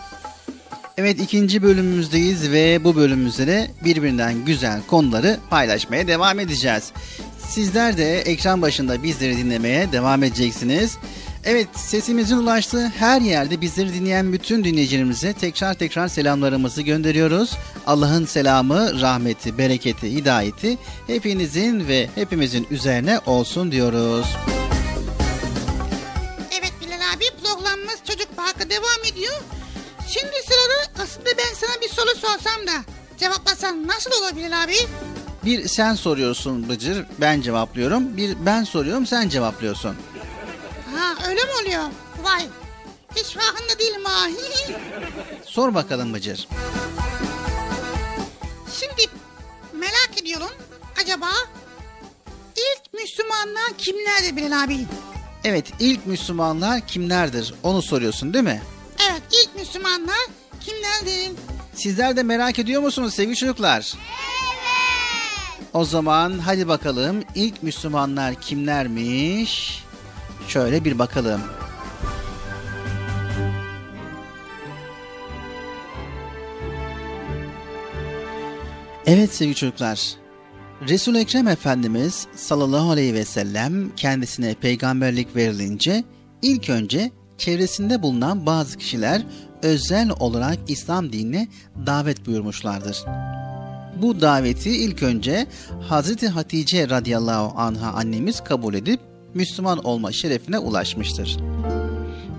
Evet ikinci bölümümüzdeyiz ve bu bölümümüzde de birbirinden güzel konuları paylaşmaya devam edeceğiz. Sizler de ekran başında bizleri dinlemeye devam edeceksiniz. Evet sesimizin ulaştığı her yerde bizleri dinleyen bütün dinleyicilerimize tekrar tekrar selamlarımızı gönderiyoruz. Allah'ın selamı, rahmeti, bereketi, hidayeti hepinizin ve hepimizin üzerine olsun diyoruz. Evet aslında ben sana bir soru sorsam da cevaplasan nasıl olur Bilal abi? Bir sen soruyorsun Bıcır, ben cevaplıyorum. Bir ben soruyorum, sen cevaplıyorsun. Ha öyle mi oluyor? Vay hiç farkında değilim ha. Sor bakalım Bıcır. Şimdi merak ediyorum acaba ilk Müslümanlar kimlerdi Bilal abi? Evet, ilk Müslümanlar kimlerdir? Onu soruyorsun değil mi? Evet ilk Müslümanlar kimlerdi? Sizler de merak ediyor musunuz sevgili çocuklar? Evet. O zaman hadi bakalım ilk Müslümanlar kimlermiş? Şöyle bir bakalım. Evet sevgili çocuklar. resul Ekrem Efendimiz sallallahu aleyhi ve sellem kendisine peygamberlik verilince ilk önce çevresinde bulunan bazı kişiler özel olarak İslam dinine davet buyurmuşlardır. Bu daveti ilk önce Hazreti Hatice radıyallahu anha annemiz kabul edip Müslüman olma şerefine ulaşmıştır.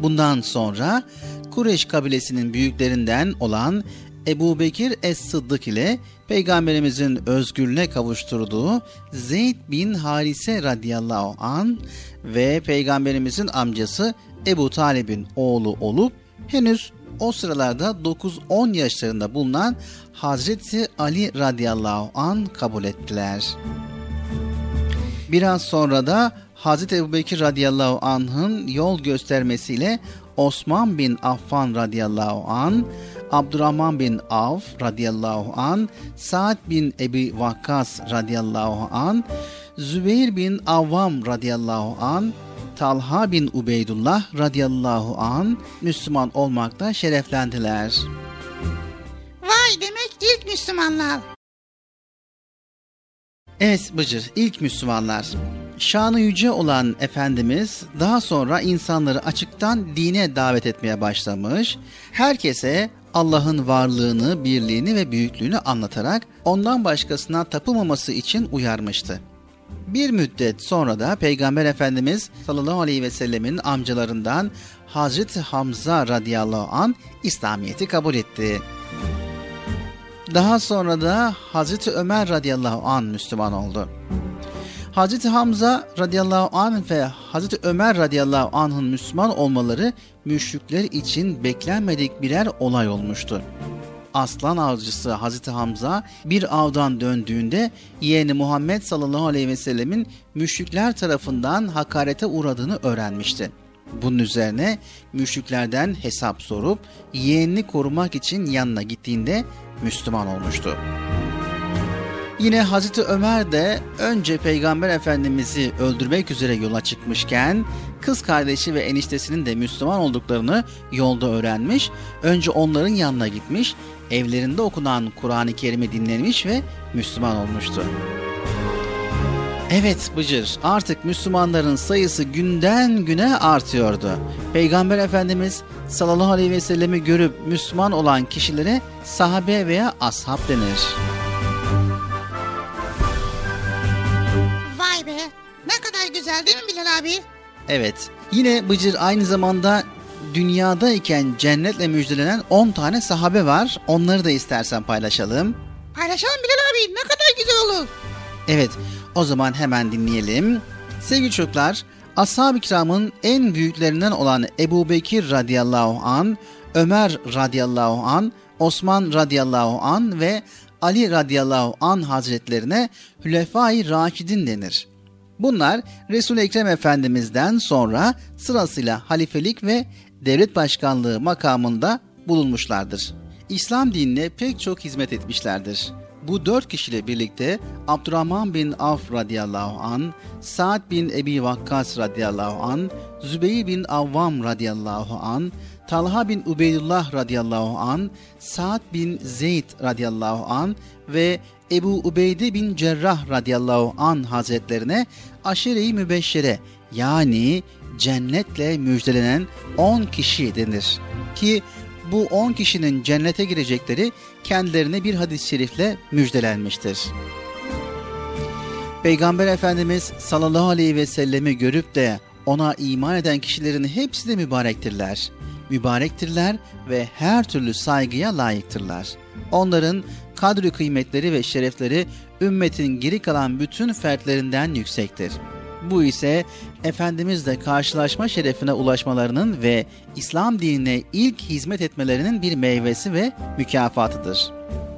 Bundan sonra Kureyş kabilesinin büyüklerinden olan Ebu Bekir Es-Sıddık ile Peygamberimizin özgürlüğüne kavuşturduğu Zeyd bin Harise radıyallahu an ve Peygamberimizin amcası Ebu Talib'in oğlu olup henüz o sıralarda 9-10 yaşlarında bulunan Hazreti Ali radıyallahu an kabul ettiler. Biraz sonra da Hazreti Ebubekir radıyallahu anh'ın yol göstermesiyle Osman bin Affan radıyallahu an, Abdurrahman bin Avf radıyallahu an, Sa'd bin Ebi Vakkas radıyallahu an, Zübeyir bin Avvam radıyallahu an, Talha bin Ubeydullah radıyallahu an Müslüman olmakta şereflendiler. Vay demek ilk Müslümanlar. Evet Bıcır, ilk Müslümanlar. Şanı yüce olan Efendimiz daha sonra insanları açıktan dine davet etmeye başlamış. Herkese Allah'ın varlığını, birliğini ve büyüklüğünü anlatarak ondan başkasına tapılmaması için uyarmıştı. Bir müddet sonra da Peygamber Efendimiz sallallahu aleyhi ve sellemin amcalarından Hazreti Hamza radıyallahu an İslamiyet'i kabul etti. Daha sonra da Hazreti Ömer radıyallahu an Müslüman oldu. Hazreti Hamza radıyallahu anh ve Hazreti Ömer radıyallahu anh'ın Müslüman olmaları müşrikler için beklenmedik birer olay olmuştu. Aslan avcısı Hazreti Hamza bir avdan döndüğünde yeğeni Muhammed sallallahu aleyhi ve sellemin müşrikler tarafından hakarete uğradığını öğrenmişti. Bunun üzerine müşriklerden hesap sorup yeğenini korumak için yanına gittiğinde Müslüman olmuştu. Yine Hazreti Ömer de önce Peygamber Efendimiz'i öldürmek üzere yola çıkmışken kız kardeşi ve eniştesinin de Müslüman olduklarını yolda öğrenmiş. Önce onların yanına gitmiş, evlerinde okunan Kur'an-ı Kerim'i dinlemiş ve Müslüman olmuştu. Evet Bıcır artık Müslümanların sayısı günden güne artıyordu. Peygamber Efendimiz sallallahu aleyhi ve sellemi görüp Müslüman olan kişilere sahabe veya ashab denir. Vay be. Ne kadar güzel değil mi Bilal abi? Evet. Yine Bıcır aynı zamanda dünyadayken cennetle müjdelenen 10 tane sahabe var. Onları da istersen paylaşalım. Paylaşalım Bilal abi. Ne kadar güzel olur. Evet, o zaman hemen dinleyelim. Sevgili çocuklar, Ashab-ı kiramın en büyüklerinden olan Ebu Bekir radıyallahu an, Ömer radıyallahu an, Osman radıyallahu an ve Ali radıyallahu an hazretlerine Hülefai Raşidin denir. Bunlar Resul-i Ekrem Efendimiz'den sonra sırasıyla halifelik ve devlet başkanlığı makamında bulunmuşlardır. İslam dinine pek çok hizmet etmişlerdir. Bu dört kişiyle birlikte Abdurrahman bin Avf radıyallahu an, Sa'd bin Ebi Vakkas radıyallahu an, Zübeyir bin Avvam radıyallahu an, Talha bin Ubeydullah radıyallahu an, Sa'd bin Zeyd radıyallahu an ve Ebu Ubeyde bin Cerrah radıyallahu an hazretlerine aşire-i mübeşşere yani cennetle müjdelenen 10 kişi denir. Ki bu 10 kişinin cennete girecekleri kendilerine bir hadis-i şerifle müjdelenmiştir. Peygamber Efendimiz sallallahu aleyhi ve sellemi görüp de ona iman eden kişilerin hepsi de mübarektirler. Mübarektirler ve her türlü saygıya layıktırlar. Onların kadri kıymetleri ve şerefleri ümmetin geri kalan bütün fertlerinden yüksektir. Bu ise Efendimizle karşılaşma şerefine ulaşmalarının ve İslam dinine ilk hizmet etmelerinin bir meyvesi ve mükafatıdır.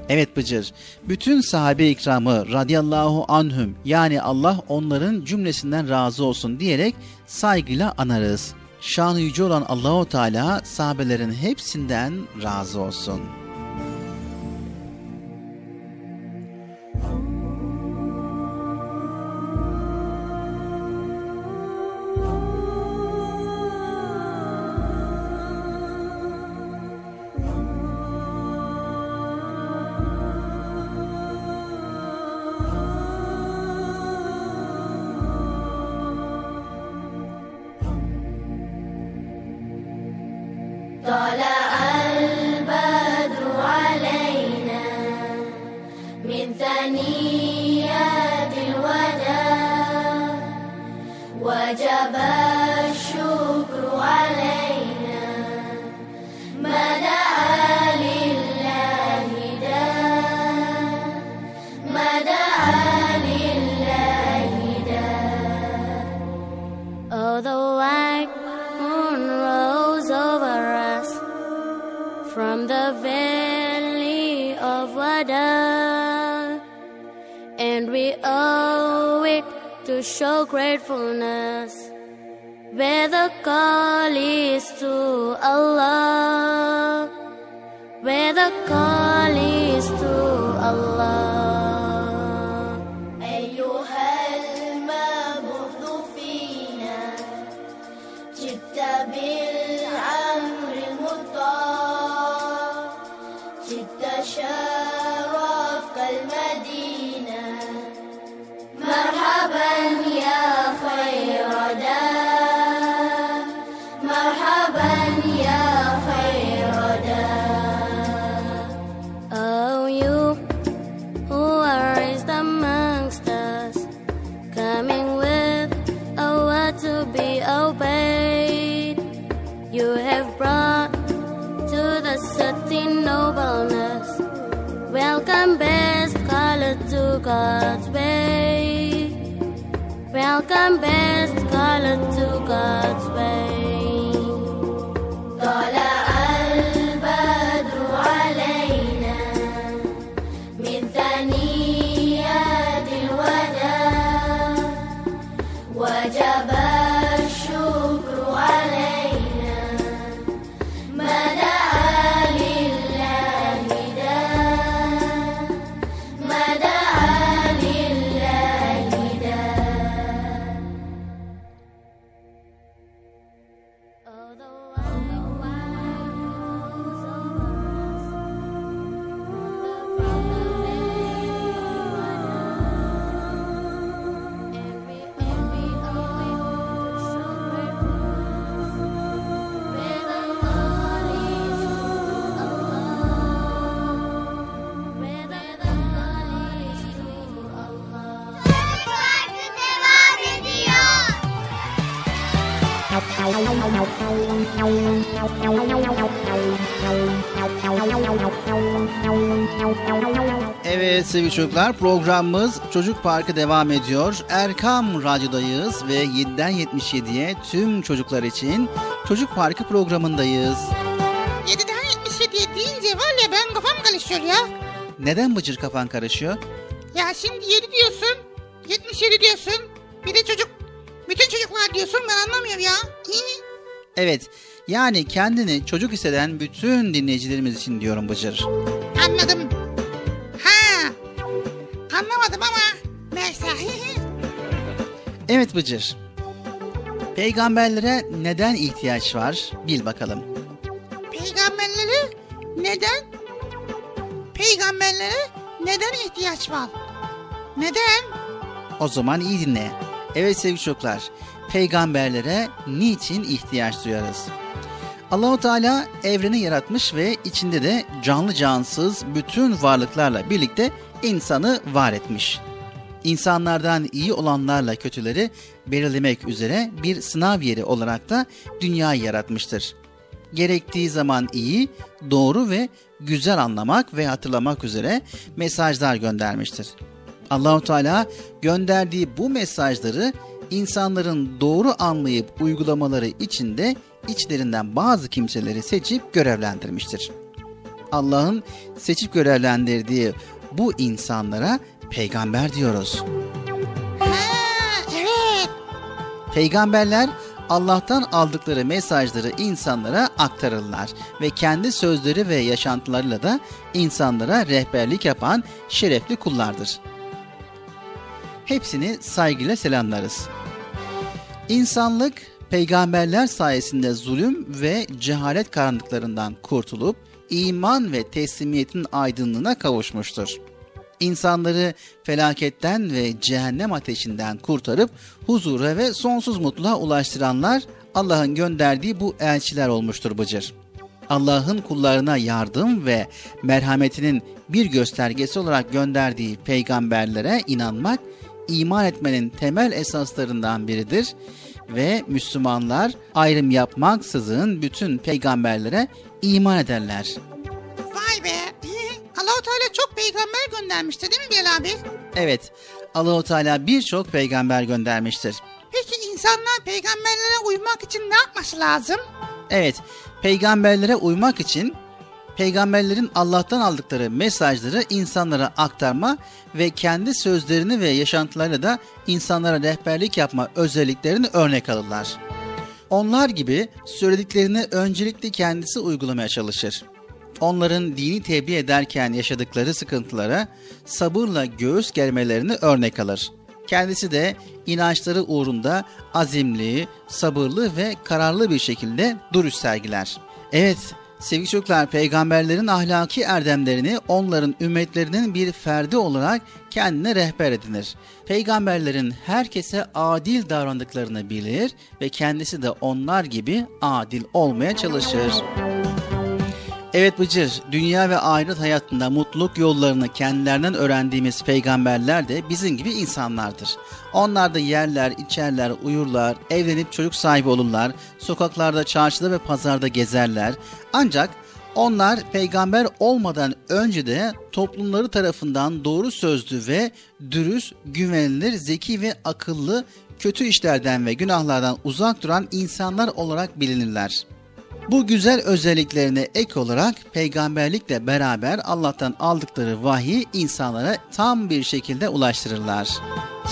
Evet Bıcır, bütün sahabe ikramı radıyallahu anhüm yani Allah onların cümlesinden razı olsun diyerek saygıyla anarız. Şanı yüce olan Allahu Teala sahabelerin hepsinden razı olsun. Evet sevgili çocuklar programımız Çocuk Parkı devam ediyor. Erkam Radyo'dayız ve 7'den 77'ye tüm çocuklar için Çocuk Parkı programındayız. 7'den 77'ye deyince var ya ben kafam karışıyor ya. Neden bıcır kafan karışıyor? Ya şimdi 7 diyorsun, 77 diyorsun. Bir de çocuk, bütün çocuklar diyorsun ben anlamıyorum ya. Evet yani kendini çocuk hisseden bütün dinleyicilerimiz için diyorum Bıcır. Anladım. Ha. Anlamadım ama neyse. Evet Bıcır. Peygamberlere neden ihtiyaç var? Bil bakalım. Peygamberlere neden? Peygamberlere neden ihtiyaç var? Neden? O zaman iyi dinle. Evet sevgili çocuklar. Peygamberlere niçin ihtiyaç duyarız? Allahu Teala evreni yaratmış ve içinde de canlı cansız bütün varlıklarla birlikte insanı var etmiş. İnsanlardan iyi olanlarla kötüleri belirlemek üzere bir sınav yeri olarak da dünyayı yaratmıştır. Gerektiği zaman iyi, doğru ve güzel anlamak ve hatırlamak üzere mesajlar göndermiştir. Allahu Teala gönderdiği bu mesajları insanların doğru anlayıp uygulamaları için de içlerinden bazı kimseleri seçip görevlendirmiştir. Allah'ın seçip görevlendirdiği bu insanlara peygamber diyoruz. Evet. Peygamberler Allah'tan aldıkları mesajları insanlara aktarırlar ve kendi sözleri ve yaşantılarıyla da insanlara rehberlik yapan şerefli kullardır. Hepsini saygıyla selamlarız. İnsanlık peygamberler sayesinde zulüm ve cehalet karanlıklarından kurtulup iman ve teslimiyetin aydınlığına kavuşmuştur. İnsanları felaketten ve cehennem ateşinden kurtarıp huzura ve sonsuz mutluluğa ulaştıranlar Allah'ın gönderdiği bu elçiler olmuştur Bıcır. Allah'ın kullarına yardım ve merhametinin bir göstergesi olarak gönderdiği peygamberlere inanmak iman etmenin temel esaslarından biridir ve Müslümanlar ayrım yapmaksızın bütün peygamberlere iman ederler. Vay be. Allahu Teala çok peygamber göndermişti değil mi Bilal abi? Evet, Allahu Teala birçok peygamber göndermiştir. Peki insanlar peygamberlere uymak için ne yapması lazım? Evet, peygamberlere uymak için peygamberlerin Allah'tan aldıkları mesajları insanlara aktarma ve kendi sözlerini ve yaşantılarıyla da insanlara rehberlik yapma özelliklerini örnek alırlar. Onlar gibi söylediklerini öncelikle kendisi uygulamaya çalışır. Onların dini tebliğ ederken yaşadıkları sıkıntılara sabırla göğüs germelerini örnek alır. Kendisi de inançları uğrunda azimli, sabırlı ve kararlı bir şekilde duruş sergiler. Evet, sevgili çocuklar, peygamberlerin ahlaki erdemlerini onların ümmetlerinin bir ferdi olarak kendine rehber edinir. Peygamberlerin herkese adil davrandıklarını bilir ve kendisi de onlar gibi adil olmaya çalışır. Evet Bıcır, dünya ve ahiret hayatında mutluluk yollarını kendilerinden öğrendiğimiz peygamberler de bizim gibi insanlardır. Onlar da yerler, içerler, uyurlar, evlenip çocuk sahibi olurlar, sokaklarda, çarşıda ve pazarda gezerler. Ancak onlar peygamber olmadan önce de toplumları tarafından doğru sözlü ve dürüst, güvenilir, zeki ve akıllı, kötü işlerden ve günahlardan uzak duran insanlar olarak bilinirler. Bu güzel özelliklerine ek olarak peygamberlikle beraber Allah'tan aldıkları vahiy insanlara tam bir şekilde ulaştırırlar.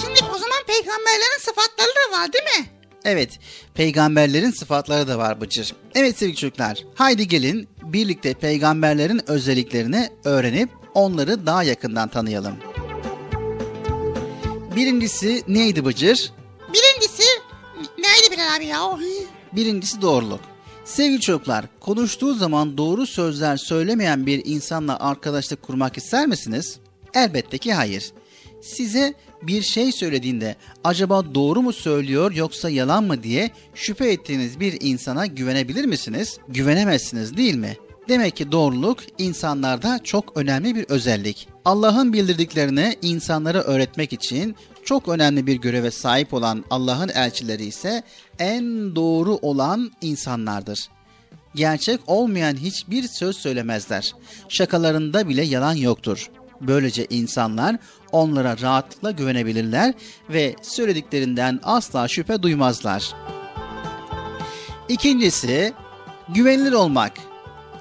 Şimdi o zaman peygamberlerin sıfatları da var değil mi? Evet, peygamberlerin sıfatları da var Bıcır. Evet sevgili çocuklar, haydi gelin birlikte peygamberlerin özelliklerini öğrenip onları daha yakından tanıyalım. Birincisi neydi Bıcır? Birincisi neydi Bilal abi ya? Birincisi doğruluk. Sevgili çocuklar, konuştuğu zaman doğru sözler söylemeyen bir insanla arkadaşlık kurmak ister misiniz? Elbette ki hayır. Size bir şey söylediğinde acaba doğru mu söylüyor yoksa yalan mı diye şüphe ettiğiniz bir insana güvenebilir misiniz? Güvenemezsiniz değil mi? Demek ki doğruluk insanlarda çok önemli bir özellik. Allah'ın bildirdiklerini insanlara öğretmek için çok önemli bir göreve sahip olan Allah'ın elçileri ise en doğru olan insanlardır. Gerçek olmayan hiçbir söz söylemezler. Şakalarında bile yalan yoktur. Böylece insanlar onlara rahatlıkla güvenebilirler ve söylediklerinden asla şüphe duymazlar. İkincisi, güvenilir olmak.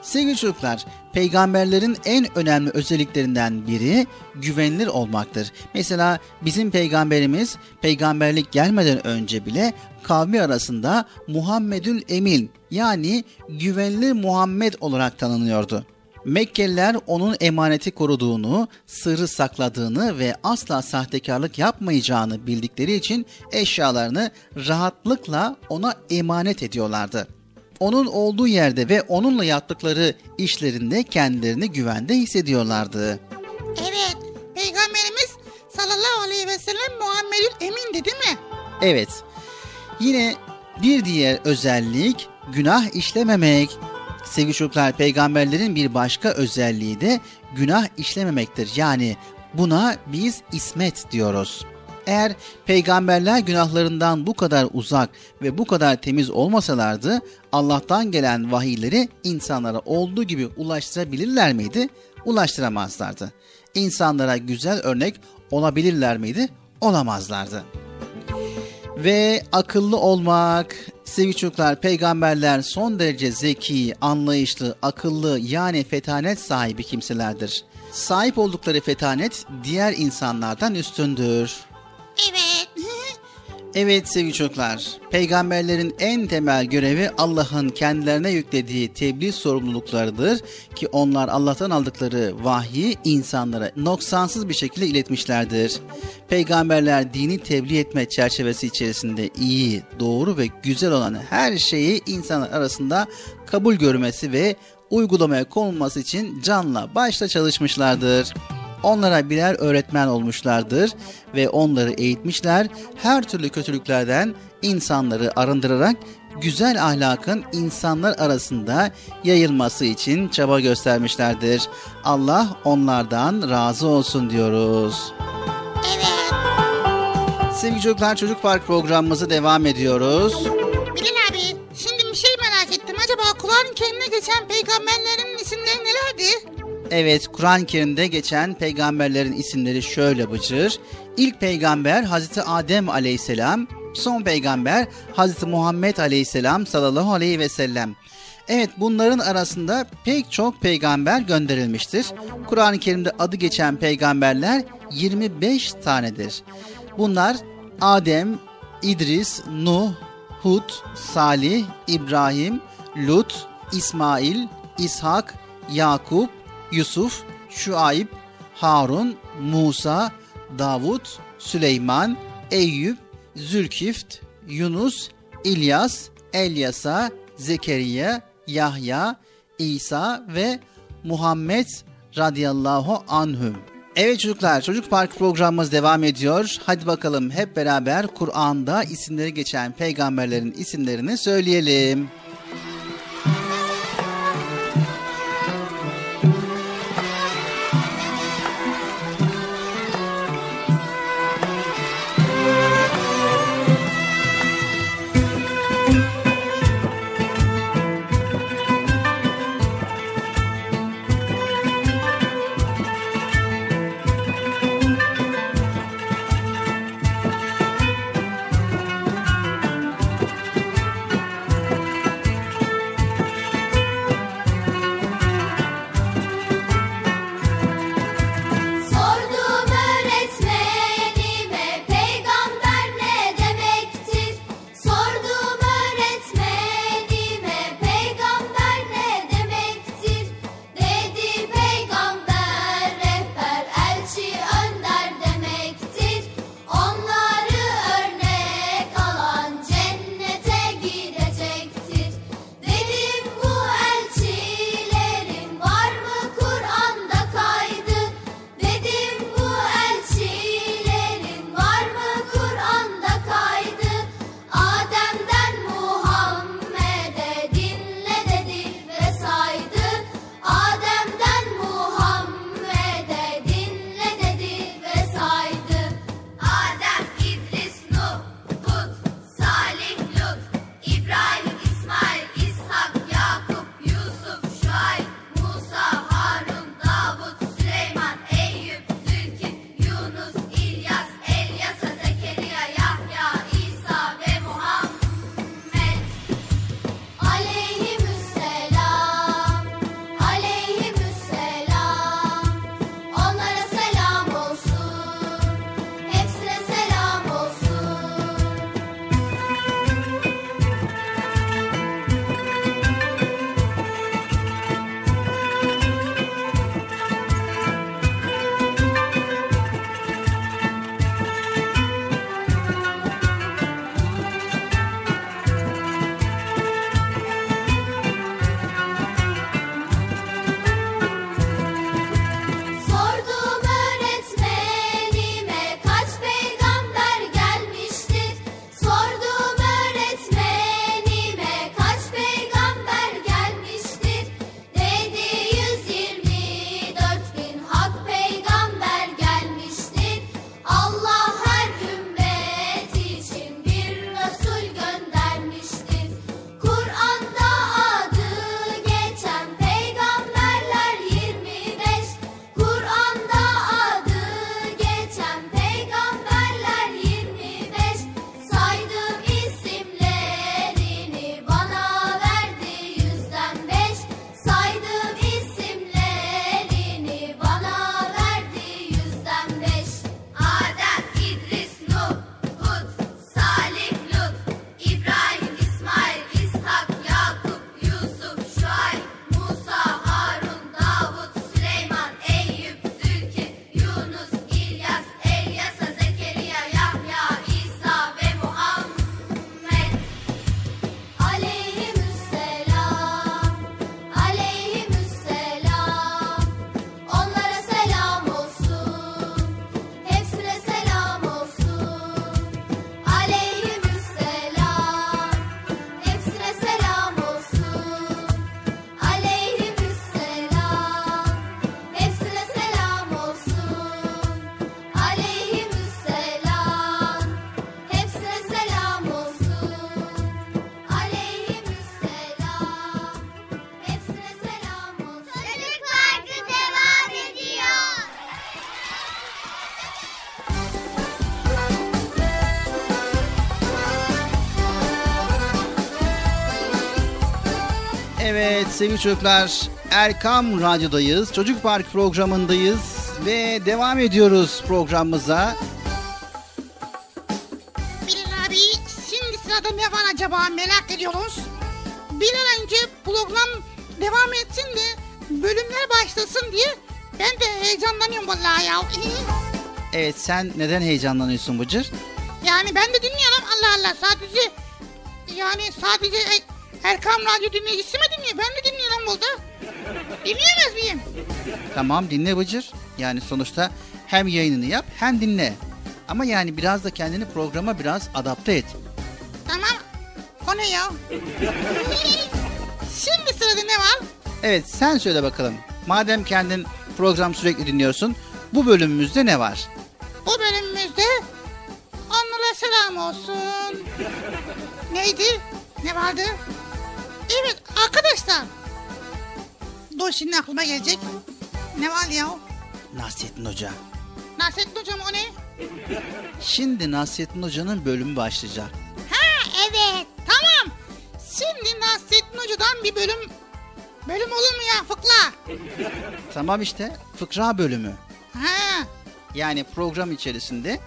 Sevgili çocuklar, peygamberlerin en önemli özelliklerinden biri güvenilir olmaktır. Mesela bizim peygamberimiz peygamberlik gelmeden önce bile kavmi arasında Muhammedül Emin yani güvenilir Muhammed olarak tanınıyordu. Mekkeliler onun emaneti koruduğunu, sırrı sakladığını ve asla sahtekarlık yapmayacağını bildikleri için eşyalarını rahatlıkla ona emanet ediyorlardı. Onun olduğu yerde ve onunla yaptıkları işlerinde kendilerini güvende hissediyorlardı. Evet, peygamberimiz sallallahu aleyhi ve sellem Muhammedül Emin'di değil mi? Evet. Yine bir diğer özellik günah işlememek. Sevgili çocuklar peygamberlerin bir başka özelliği de günah işlememektir. Yani buna biz ismet diyoruz. Eğer peygamberler günahlarından bu kadar uzak ve bu kadar temiz olmasalardı Allah'tan gelen vahiyleri insanlara olduğu gibi ulaştırabilirler miydi? Ulaştıramazlardı. İnsanlara güzel örnek olabilirler miydi? Olamazlardı. Ve akıllı olmak, sevgili çocuklar peygamberler son derece zeki, anlayışlı, akıllı yani fetanet sahibi kimselerdir. Sahip oldukları fetanet diğer insanlardan üstündür. Evet. Evet sevgili çocuklar, peygamberlerin en temel görevi Allah'ın kendilerine yüklediği tebliğ sorumluluklarıdır ki onlar Allah'tan aldıkları vahyi insanlara noksansız bir şekilde iletmişlerdir. Peygamberler dini tebliğ etme çerçevesi içerisinde iyi, doğru ve güzel olan her şeyi insanlar arasında kabul görmesi ve uygulamaya konulması için canla başla çalışmışlardır onlara birer öğretmen olmuşlardır ve onları eğitmişler. Her türlü kötülüklerden insanları arındırarak güzel ahlakın insanlar arasında yayılması için çaba göstermişlerdir. Allah onlardan razı olsun diyoruz. Evet. Sevgili çocuklar Çocuk Park programımızı devam ediyoruz. Bilal abi, şimdi bir şey merak ettim. Acaba Kur'an-ı Kerim'de geçen peygamberlerin isimleri nelerdi? Evet, Kur'an-ı Kerim'de geçen peygamberlerin isimleri şöyle bıcır. İlk peygamber Hazreti Adem aleyhisselam, son peygamber Hazreti Muhammed aleyhisselam sallallahu aleyhi ve sellem. Evet bunların arasında pek çok peygamber gönderilmiştir. Kur'an-ı Kerim'de adı geçen peygamberler 25 tanedir. Bunlar Adem, İdris, Nuh, Hud, Salih, İbrahim, Lut, İsmail, İshak, Yakup, Yusuf, Şuayb, Harun, Musa, Davut, Süleyman, Eyüp, Zülkift, Yunus, İlyas, Elyasa, Zekeriya, Yahya, İsa ve Muhammed radıyallahu anhüm. Evet çocuklar, Çocuk Park programımız devam ediyor. Hadi bakalım hep beraber Kur'an'da isimleri geçen peygamberlerin isimlerini söyleyelim. Evet sevgili çocuklar Erkam Radyo'dayız. Çocuk Park programındayız ve devam ediyoruz programımıza. Bilal abi şimdi sırada ne var acaba merak ediyoruz. Bir an önce program devam etsin de bölümler başlasın diye ben de heyecanlanıyorum vallahi ya. Evet sen neden heyecanlanıyorsun Bıcır? Yani ben de dinliyorum Allah Allah. Sadece yani sadece E- Erkam Radyo dinleyicisi mi Dinleyemez miyim? Tamam dinle Bıcır. Yani sonuçta hem yayınını yap hem dinle. Ama yani biraz da kendini programa biraz adapte et. Tamam. O ne ya? Şimdi sırada ne var? Evet sen söyle bakalım. Madem kendin program sürekli dinliyorsun. Bu bölümümüzde ne var? Bu bölümümüzde onlara selam olsun. Neydi? Ne vardı? Evet arkadaşlar. Dur şimdi aklıma gelecek. Ne var ya? Nasrettin Hoca. Nasrettin hocam o ne? Şimdi Nasrettin Hoca'nın bölümü başlayacak. Ha evet tamam. Şimdi Nasrettin Hoca'dan bir bölüm bölüm olur mu ya fıkla? Tamam işte fıkra bölümü. Ha Yani program içerisinde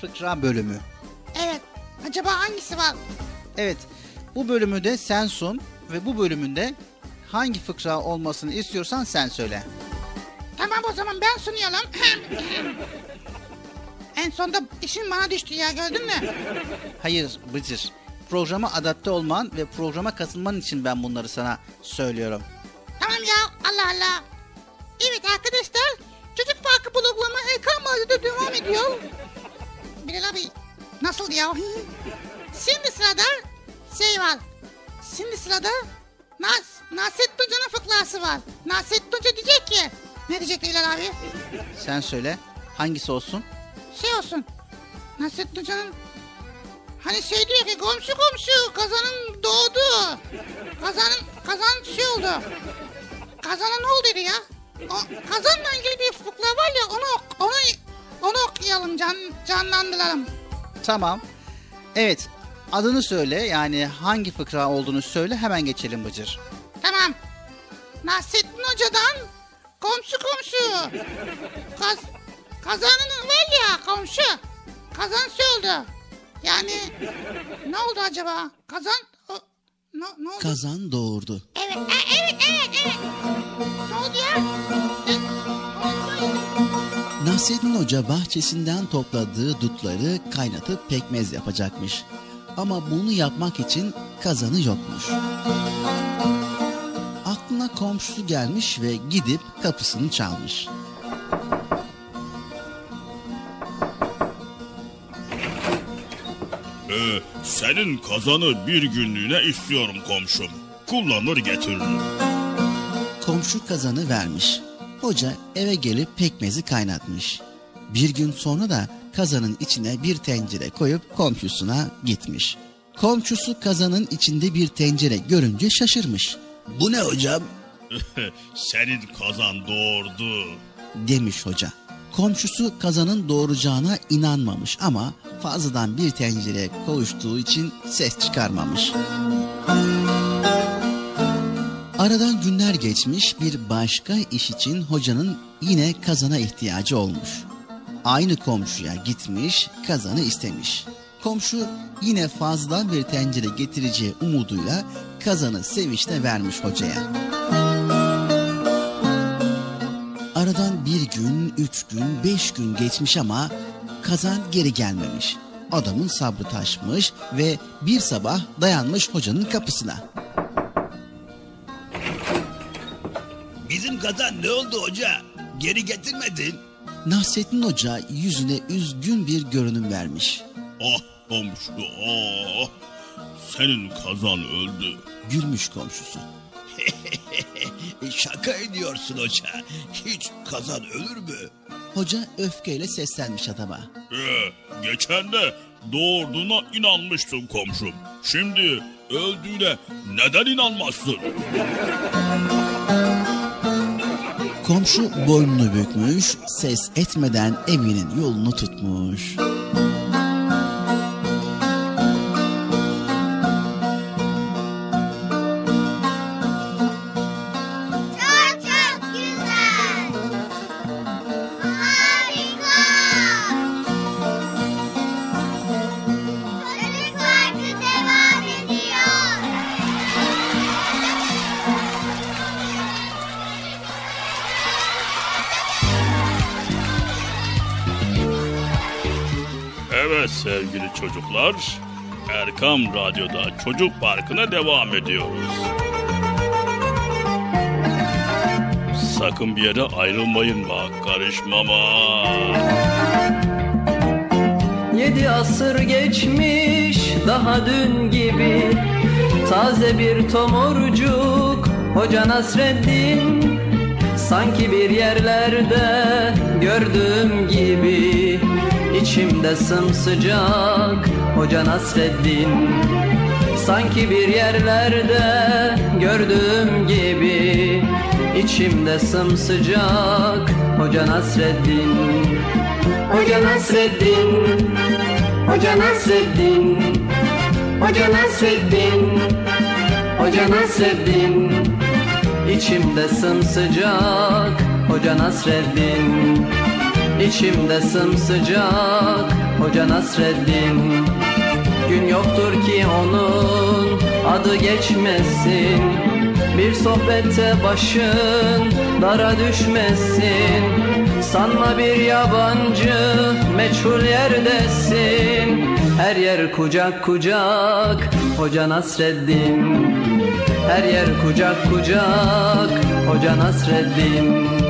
fıkra bölümü. evet. Acaba hangisi var? Evet bu bölümü de sen sun ve bu bölümünde hangi fıkra olmasını istiyorsan sen söyle. Tamam o zaman ben sunuyorum. en sonda işin bana düştü ya gördün mü? Hayır Bıcır. Programa adapte olman ve programa katılman için ben bunları sana söylüyorum. Tamam ya Allah Allah. Evet arkadaşlar Çocuk Parkı bloklama Ekran Radyo'da devam ediyor. Bilal abi nasıl ya? Şimdi sırada şey var. Şimdi sırada Nas Nasrettin Hoca'nın fıkrası var. Nasrettin Hoca diyecek ki ne diyecek Bilal abi? Sen söyle hangisi olsun? Şey olsun. Nasrettin Hoca'nın hani şey diyor ki komşu komşu kazanın doğdu. Kazanın kazan şey oldu. Kazana ne oldu ya? O, kazanla ilgili bir fıkra var ya onu onu onu okuyalım can, canlandıralım. Tamam. Evet adını söyle yani hangi fıkra olduğunu söyle hemen geçelim Bıcır. Tamam. Nasrettin Hoca'dan komşu komşu. Kaz, kazanın var ya komşu. Kazan oldu. Yani ne oldu acaba? Kazan ne, ne oldu? Kazan doğurdu. Evet, e- evet, evet, evet. Ne oldu ya? E? Nasrettin Hoca bahçesinden topladığı dutları kaynatıp pekmez yapacakmış. Ama bunu yapmak için kazanı yokmuş. Aklına komşusu gelmiş ve gidip kapısını çalmış. Ee, senin kazanı bir günlüğüne istiyorum komşum. Kullanır getiririm. Komşu kazanı vermiş. Hoca eve gelip pekmezi kaynatmış. Bir gün sonra da kazanın içine bir tencere koyup komşusuna gitmiş. Komşusu kazanın içinde bir tencere görünce şaşırmış. Bu ne hocam? senin kazan doğurdu. demiş hoca. Komşusu kazanın doğuracağına inanmamış ama fazladan bir tencere koğuştuğu için ses çıkarmamış. Aradan günler geçmiş bir başka iş için hocanın yine kazana ihtiyacı olmuş. Aynı komşuya gitmiş kazanı istemiş. Komşu yine fazla bir tencere getireceği umuduyla kazanı sevinçle vermiş hocaya. Aradan bir gün, üç gün, beş gün geçmiş ama kazan geri gelmemiş. Adamın sabrı taşmış ve bir sabah dayanmış hocanın kapısına. Bizim kazan ne oldu hoca? Geri getirmedin. Nasrettin Hoca yüzüne üzgün bir görünüm vermiş. Ah komşu ah. Senin kazan öldü. Gülmüş komşusu. Şaka ediyorsun hoca. Hiç kazan ölür mü? Hoca öfkeyle seslenmiş adama. Ee, geçen de doğurduğuna inanmıştın komşum. Şimdi öldüğüne neden inanmazsın? Komşu boynunu bükmüş, ses etmeden evinin yolunu tutmuş. Çocuklar, Erkam Radyo'da Çocuk Parkı'na devam ediyoruz. Sakın bir yere ayrılmayın bak, karışmama. Yedi asır geçmiş daha dün gibi Taze bir tomurcuk Hoca Nasreddin Sanki bir yerlerde gördüğüm gibi içimde sımsıcak Hoca Nasreddin. Sanki bir yerlerde gördüğüm gibi içimde sımsıcak Hoca Nasreddin. Hoca Nasreddin. Hoca Nasreddin. Hoca Nasreddin. Hoca Nasreddin. İçimde sımsıcak Hoca Nasreddin İçimde sımsıcak Hoca Nasreddin. Gün yoktur ki onun adı geçmesin. Bir sohbette başın dara düşmesin. Sanma bir yabancı meçhul yerdesin. Her yer kucak kucak Hoca Nasreddin. Her yer kucak kucak Hoca Nasreddin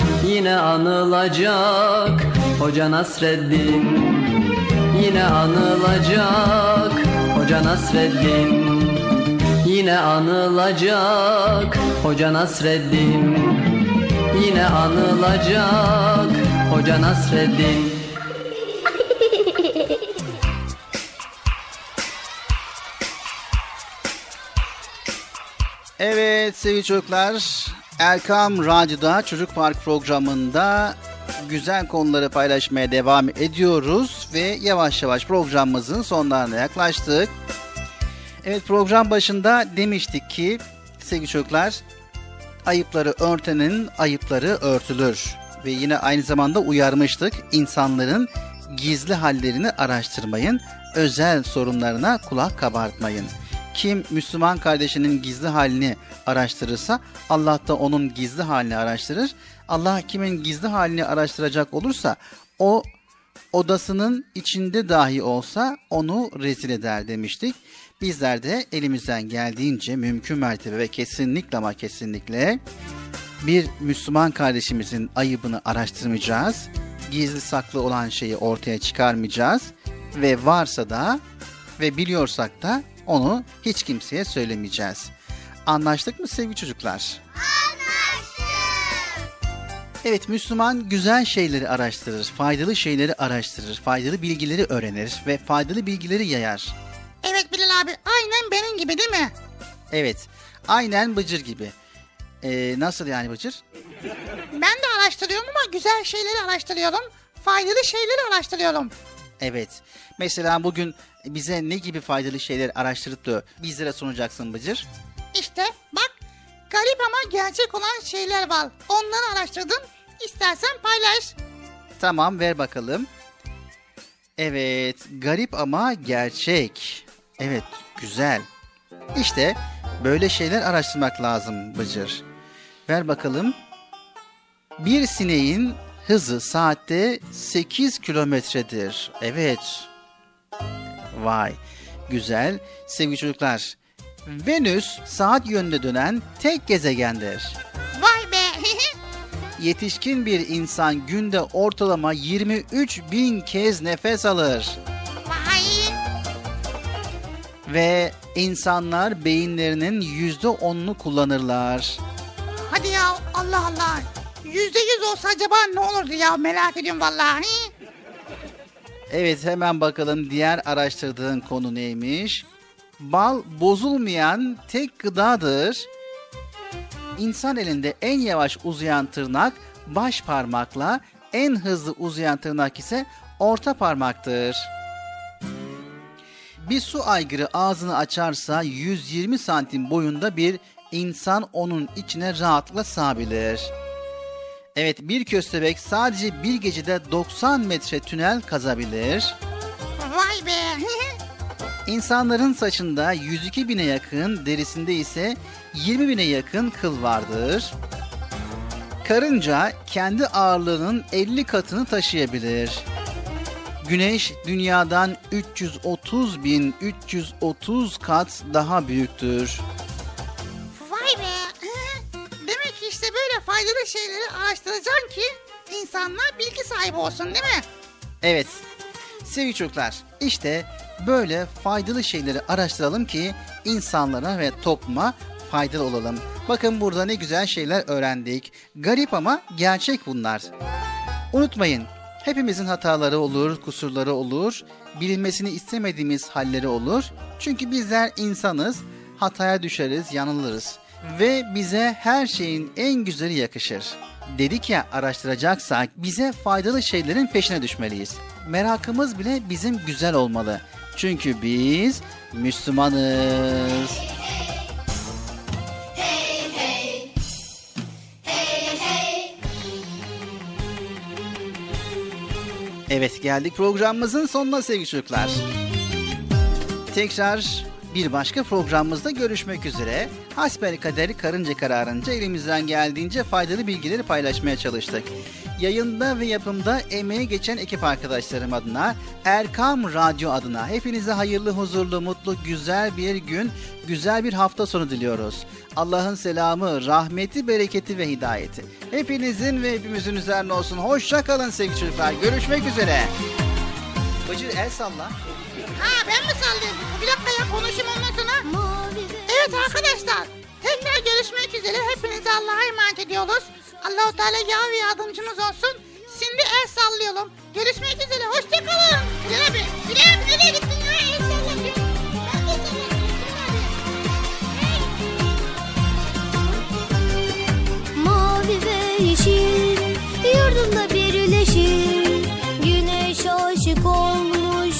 Yine anılacak. Hoca Nasreddin Yine anılacak. Hoca Nasreddin Yine anılacak. Hoca Nasreddin Yine anılacak. Hoca Nasreddin. Evet sevgili çocuklar, Erkam Radyo'da Çocuk Park programında güzel konuları paylaşmaya devam ediyoruz ve yavaş yavaş programımızın sonlarına yaklaştık. Evet program başında demiştik ki sevgili çocuklar ayıpları örtenin ayıpları örtülür ve yine aynı zamanda uyarmıştık insanların gizli hallerini araştırmayın, özel sorunlarına kulak kabartmayın. Kim Müslüman kardeşinin gizli halini araştırırsa Allah da onun gizli halini araştırır. Allah kimin gizli halini araştıracak olursa o odasının içinde dahi olsa onu rezil eder demiştik. Bizler de elimizden geldiğince mümkün mertebe ve kesinlikle ama kesinlikle bir Müslüman kardeşimizin ayıbını araştırmayacağız. Gizli saklı olan şeyi ortaya çıkarmayacağız ve varsa da ve biliyorsak da onu hiç kimseye söylemeyeceğiz. Anlaştık mı sevgili çocuklar? Evet Müslüman güzel şeyleri araştırır, faydalı şeyleri araştırır, faydalı bilgileri öğrenir ve faydalı bilgileri yayar. Evet Bilal abi aynen benim gibi değil mi? Evet, aynen Bıcır gibi. Ee, nasıl yani Bıcır? Ben de araştırıyorum ama güzel şeyleri araştırıyorum. Faydalı şeyleri araştırıyorum. Evet. Mesela bugün bize ne gibi faydalı şeyler araştırıp da bizlere sunacaksın Bıcır? İşte bak garip ama gerçek olan şeyler var. Onları araştırdım. İstersen paylaş. Tamam ver bakalım. Evet, garip ama gerçek. Evet, güzel. İşte böyle şeyler araştırmak lazım Bıcır. Ver bakalım. Bir sineğin hızı saatte 8 kilometredir. Evet. Vay. Güzel. Sevgili çocuklar. Venüs saat yönünde dönen tek gezegendir. Vay be. Yetişkin bir insan günde ortalama 23 bin kez nefes alır. Vay. Ve insanlar beyinlerinin yüzde onunu kullanırlar. Hadi ya Allah Allah. Yüzde yüz olsa acaba ne olurdu ya merak ediyorum vallahi. Evet hemen bakalım diğer araştırdığın konu neymiş? Bal bozulmayan tek gıdadır. İnsan elinde en yavaş uzayan tırnak baş parmakla, en hızlı uzayan tırnak ise orta parmaktır. Bir su aygırı ağzını açarsa 120 santim boyunda bir insan onun içine rahatlıkla sığabilir. Evet bir köstebek sadece bir gecede 90 metre tünel kazabilir. Vay be. İnsanların saçında 102 bine yakın, derisinde ise 20 bine yakın kıl vardır. Karınca kendi ağırlığının 50 katını taşıyabilir. Güneş dünyadan 330 bin 330 kat daha büyüktür. Faydalı şeyleri araştıracaksın ki insanlar bilgi sahibi olsun değil mi? Evet sevgili çocuklar işte böyle faydalı şeyleri araştıralım ki insanlara ve topluma faydalı olalım. Bakın burada ne güzel şeyler öğrendik. Garip ama gerçek bunlar. Unutmayın hepimizin hataları olur, kusurları olur, bilinmesini istemediğimiz halleri olur. Çünkü bizler insanız, hataya düşeriz, yanılırız ve bize her şeyin en güzeli yakışır. Dedik ya araştıracaksak bize faydalı şeylerin peşine düşmeliyiz. Merakımız bile bizim güzel olmalı. Çünkü biz Müslümanız. Evet geldik programımızın sonuna sevgili çocuklar. Tekrar bir başka programımızda görüşmek üzere. Hasbel kaderi karınca kararınca elimizden geldiğince faydalı bilgileri paylaşmaya çalıştık. Yayında ve yapımda emeği geçen ekip arkadaşlarım adına, Erkam Radyo adına hepinize hayırlı, huzurlu, mutlu, güzel bir gün, güzel bir hafta sonu diliyoruz. Allah'ın selamı, rahmeti, bereketi ve hidayeti. Hepinizin ve hepimizin üzerine olsun. Hoşça kalın sevgili çocuklar. Görüşmek üzere. Bıcır el salla. Ha ben mi sallayayım? Bir dakika ya konuşayım ondan sonra. Evet arkadaşlar. Tekrar görüşmek üzere. Hepinizi Allah'a emanet ediyoruz. Allahu Teala yar ve yardımcımız olsun. Şimdi el sallayalım. Görüşmek üzere. Hoşçakalın. Bilal abi. Bilal abi nereye gittin ya? El salla. Ben. Mavi ve yeşil yurdumda birleşir Güneş aşık olmuş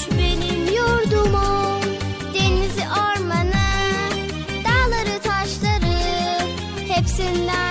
Hepsinden güzeli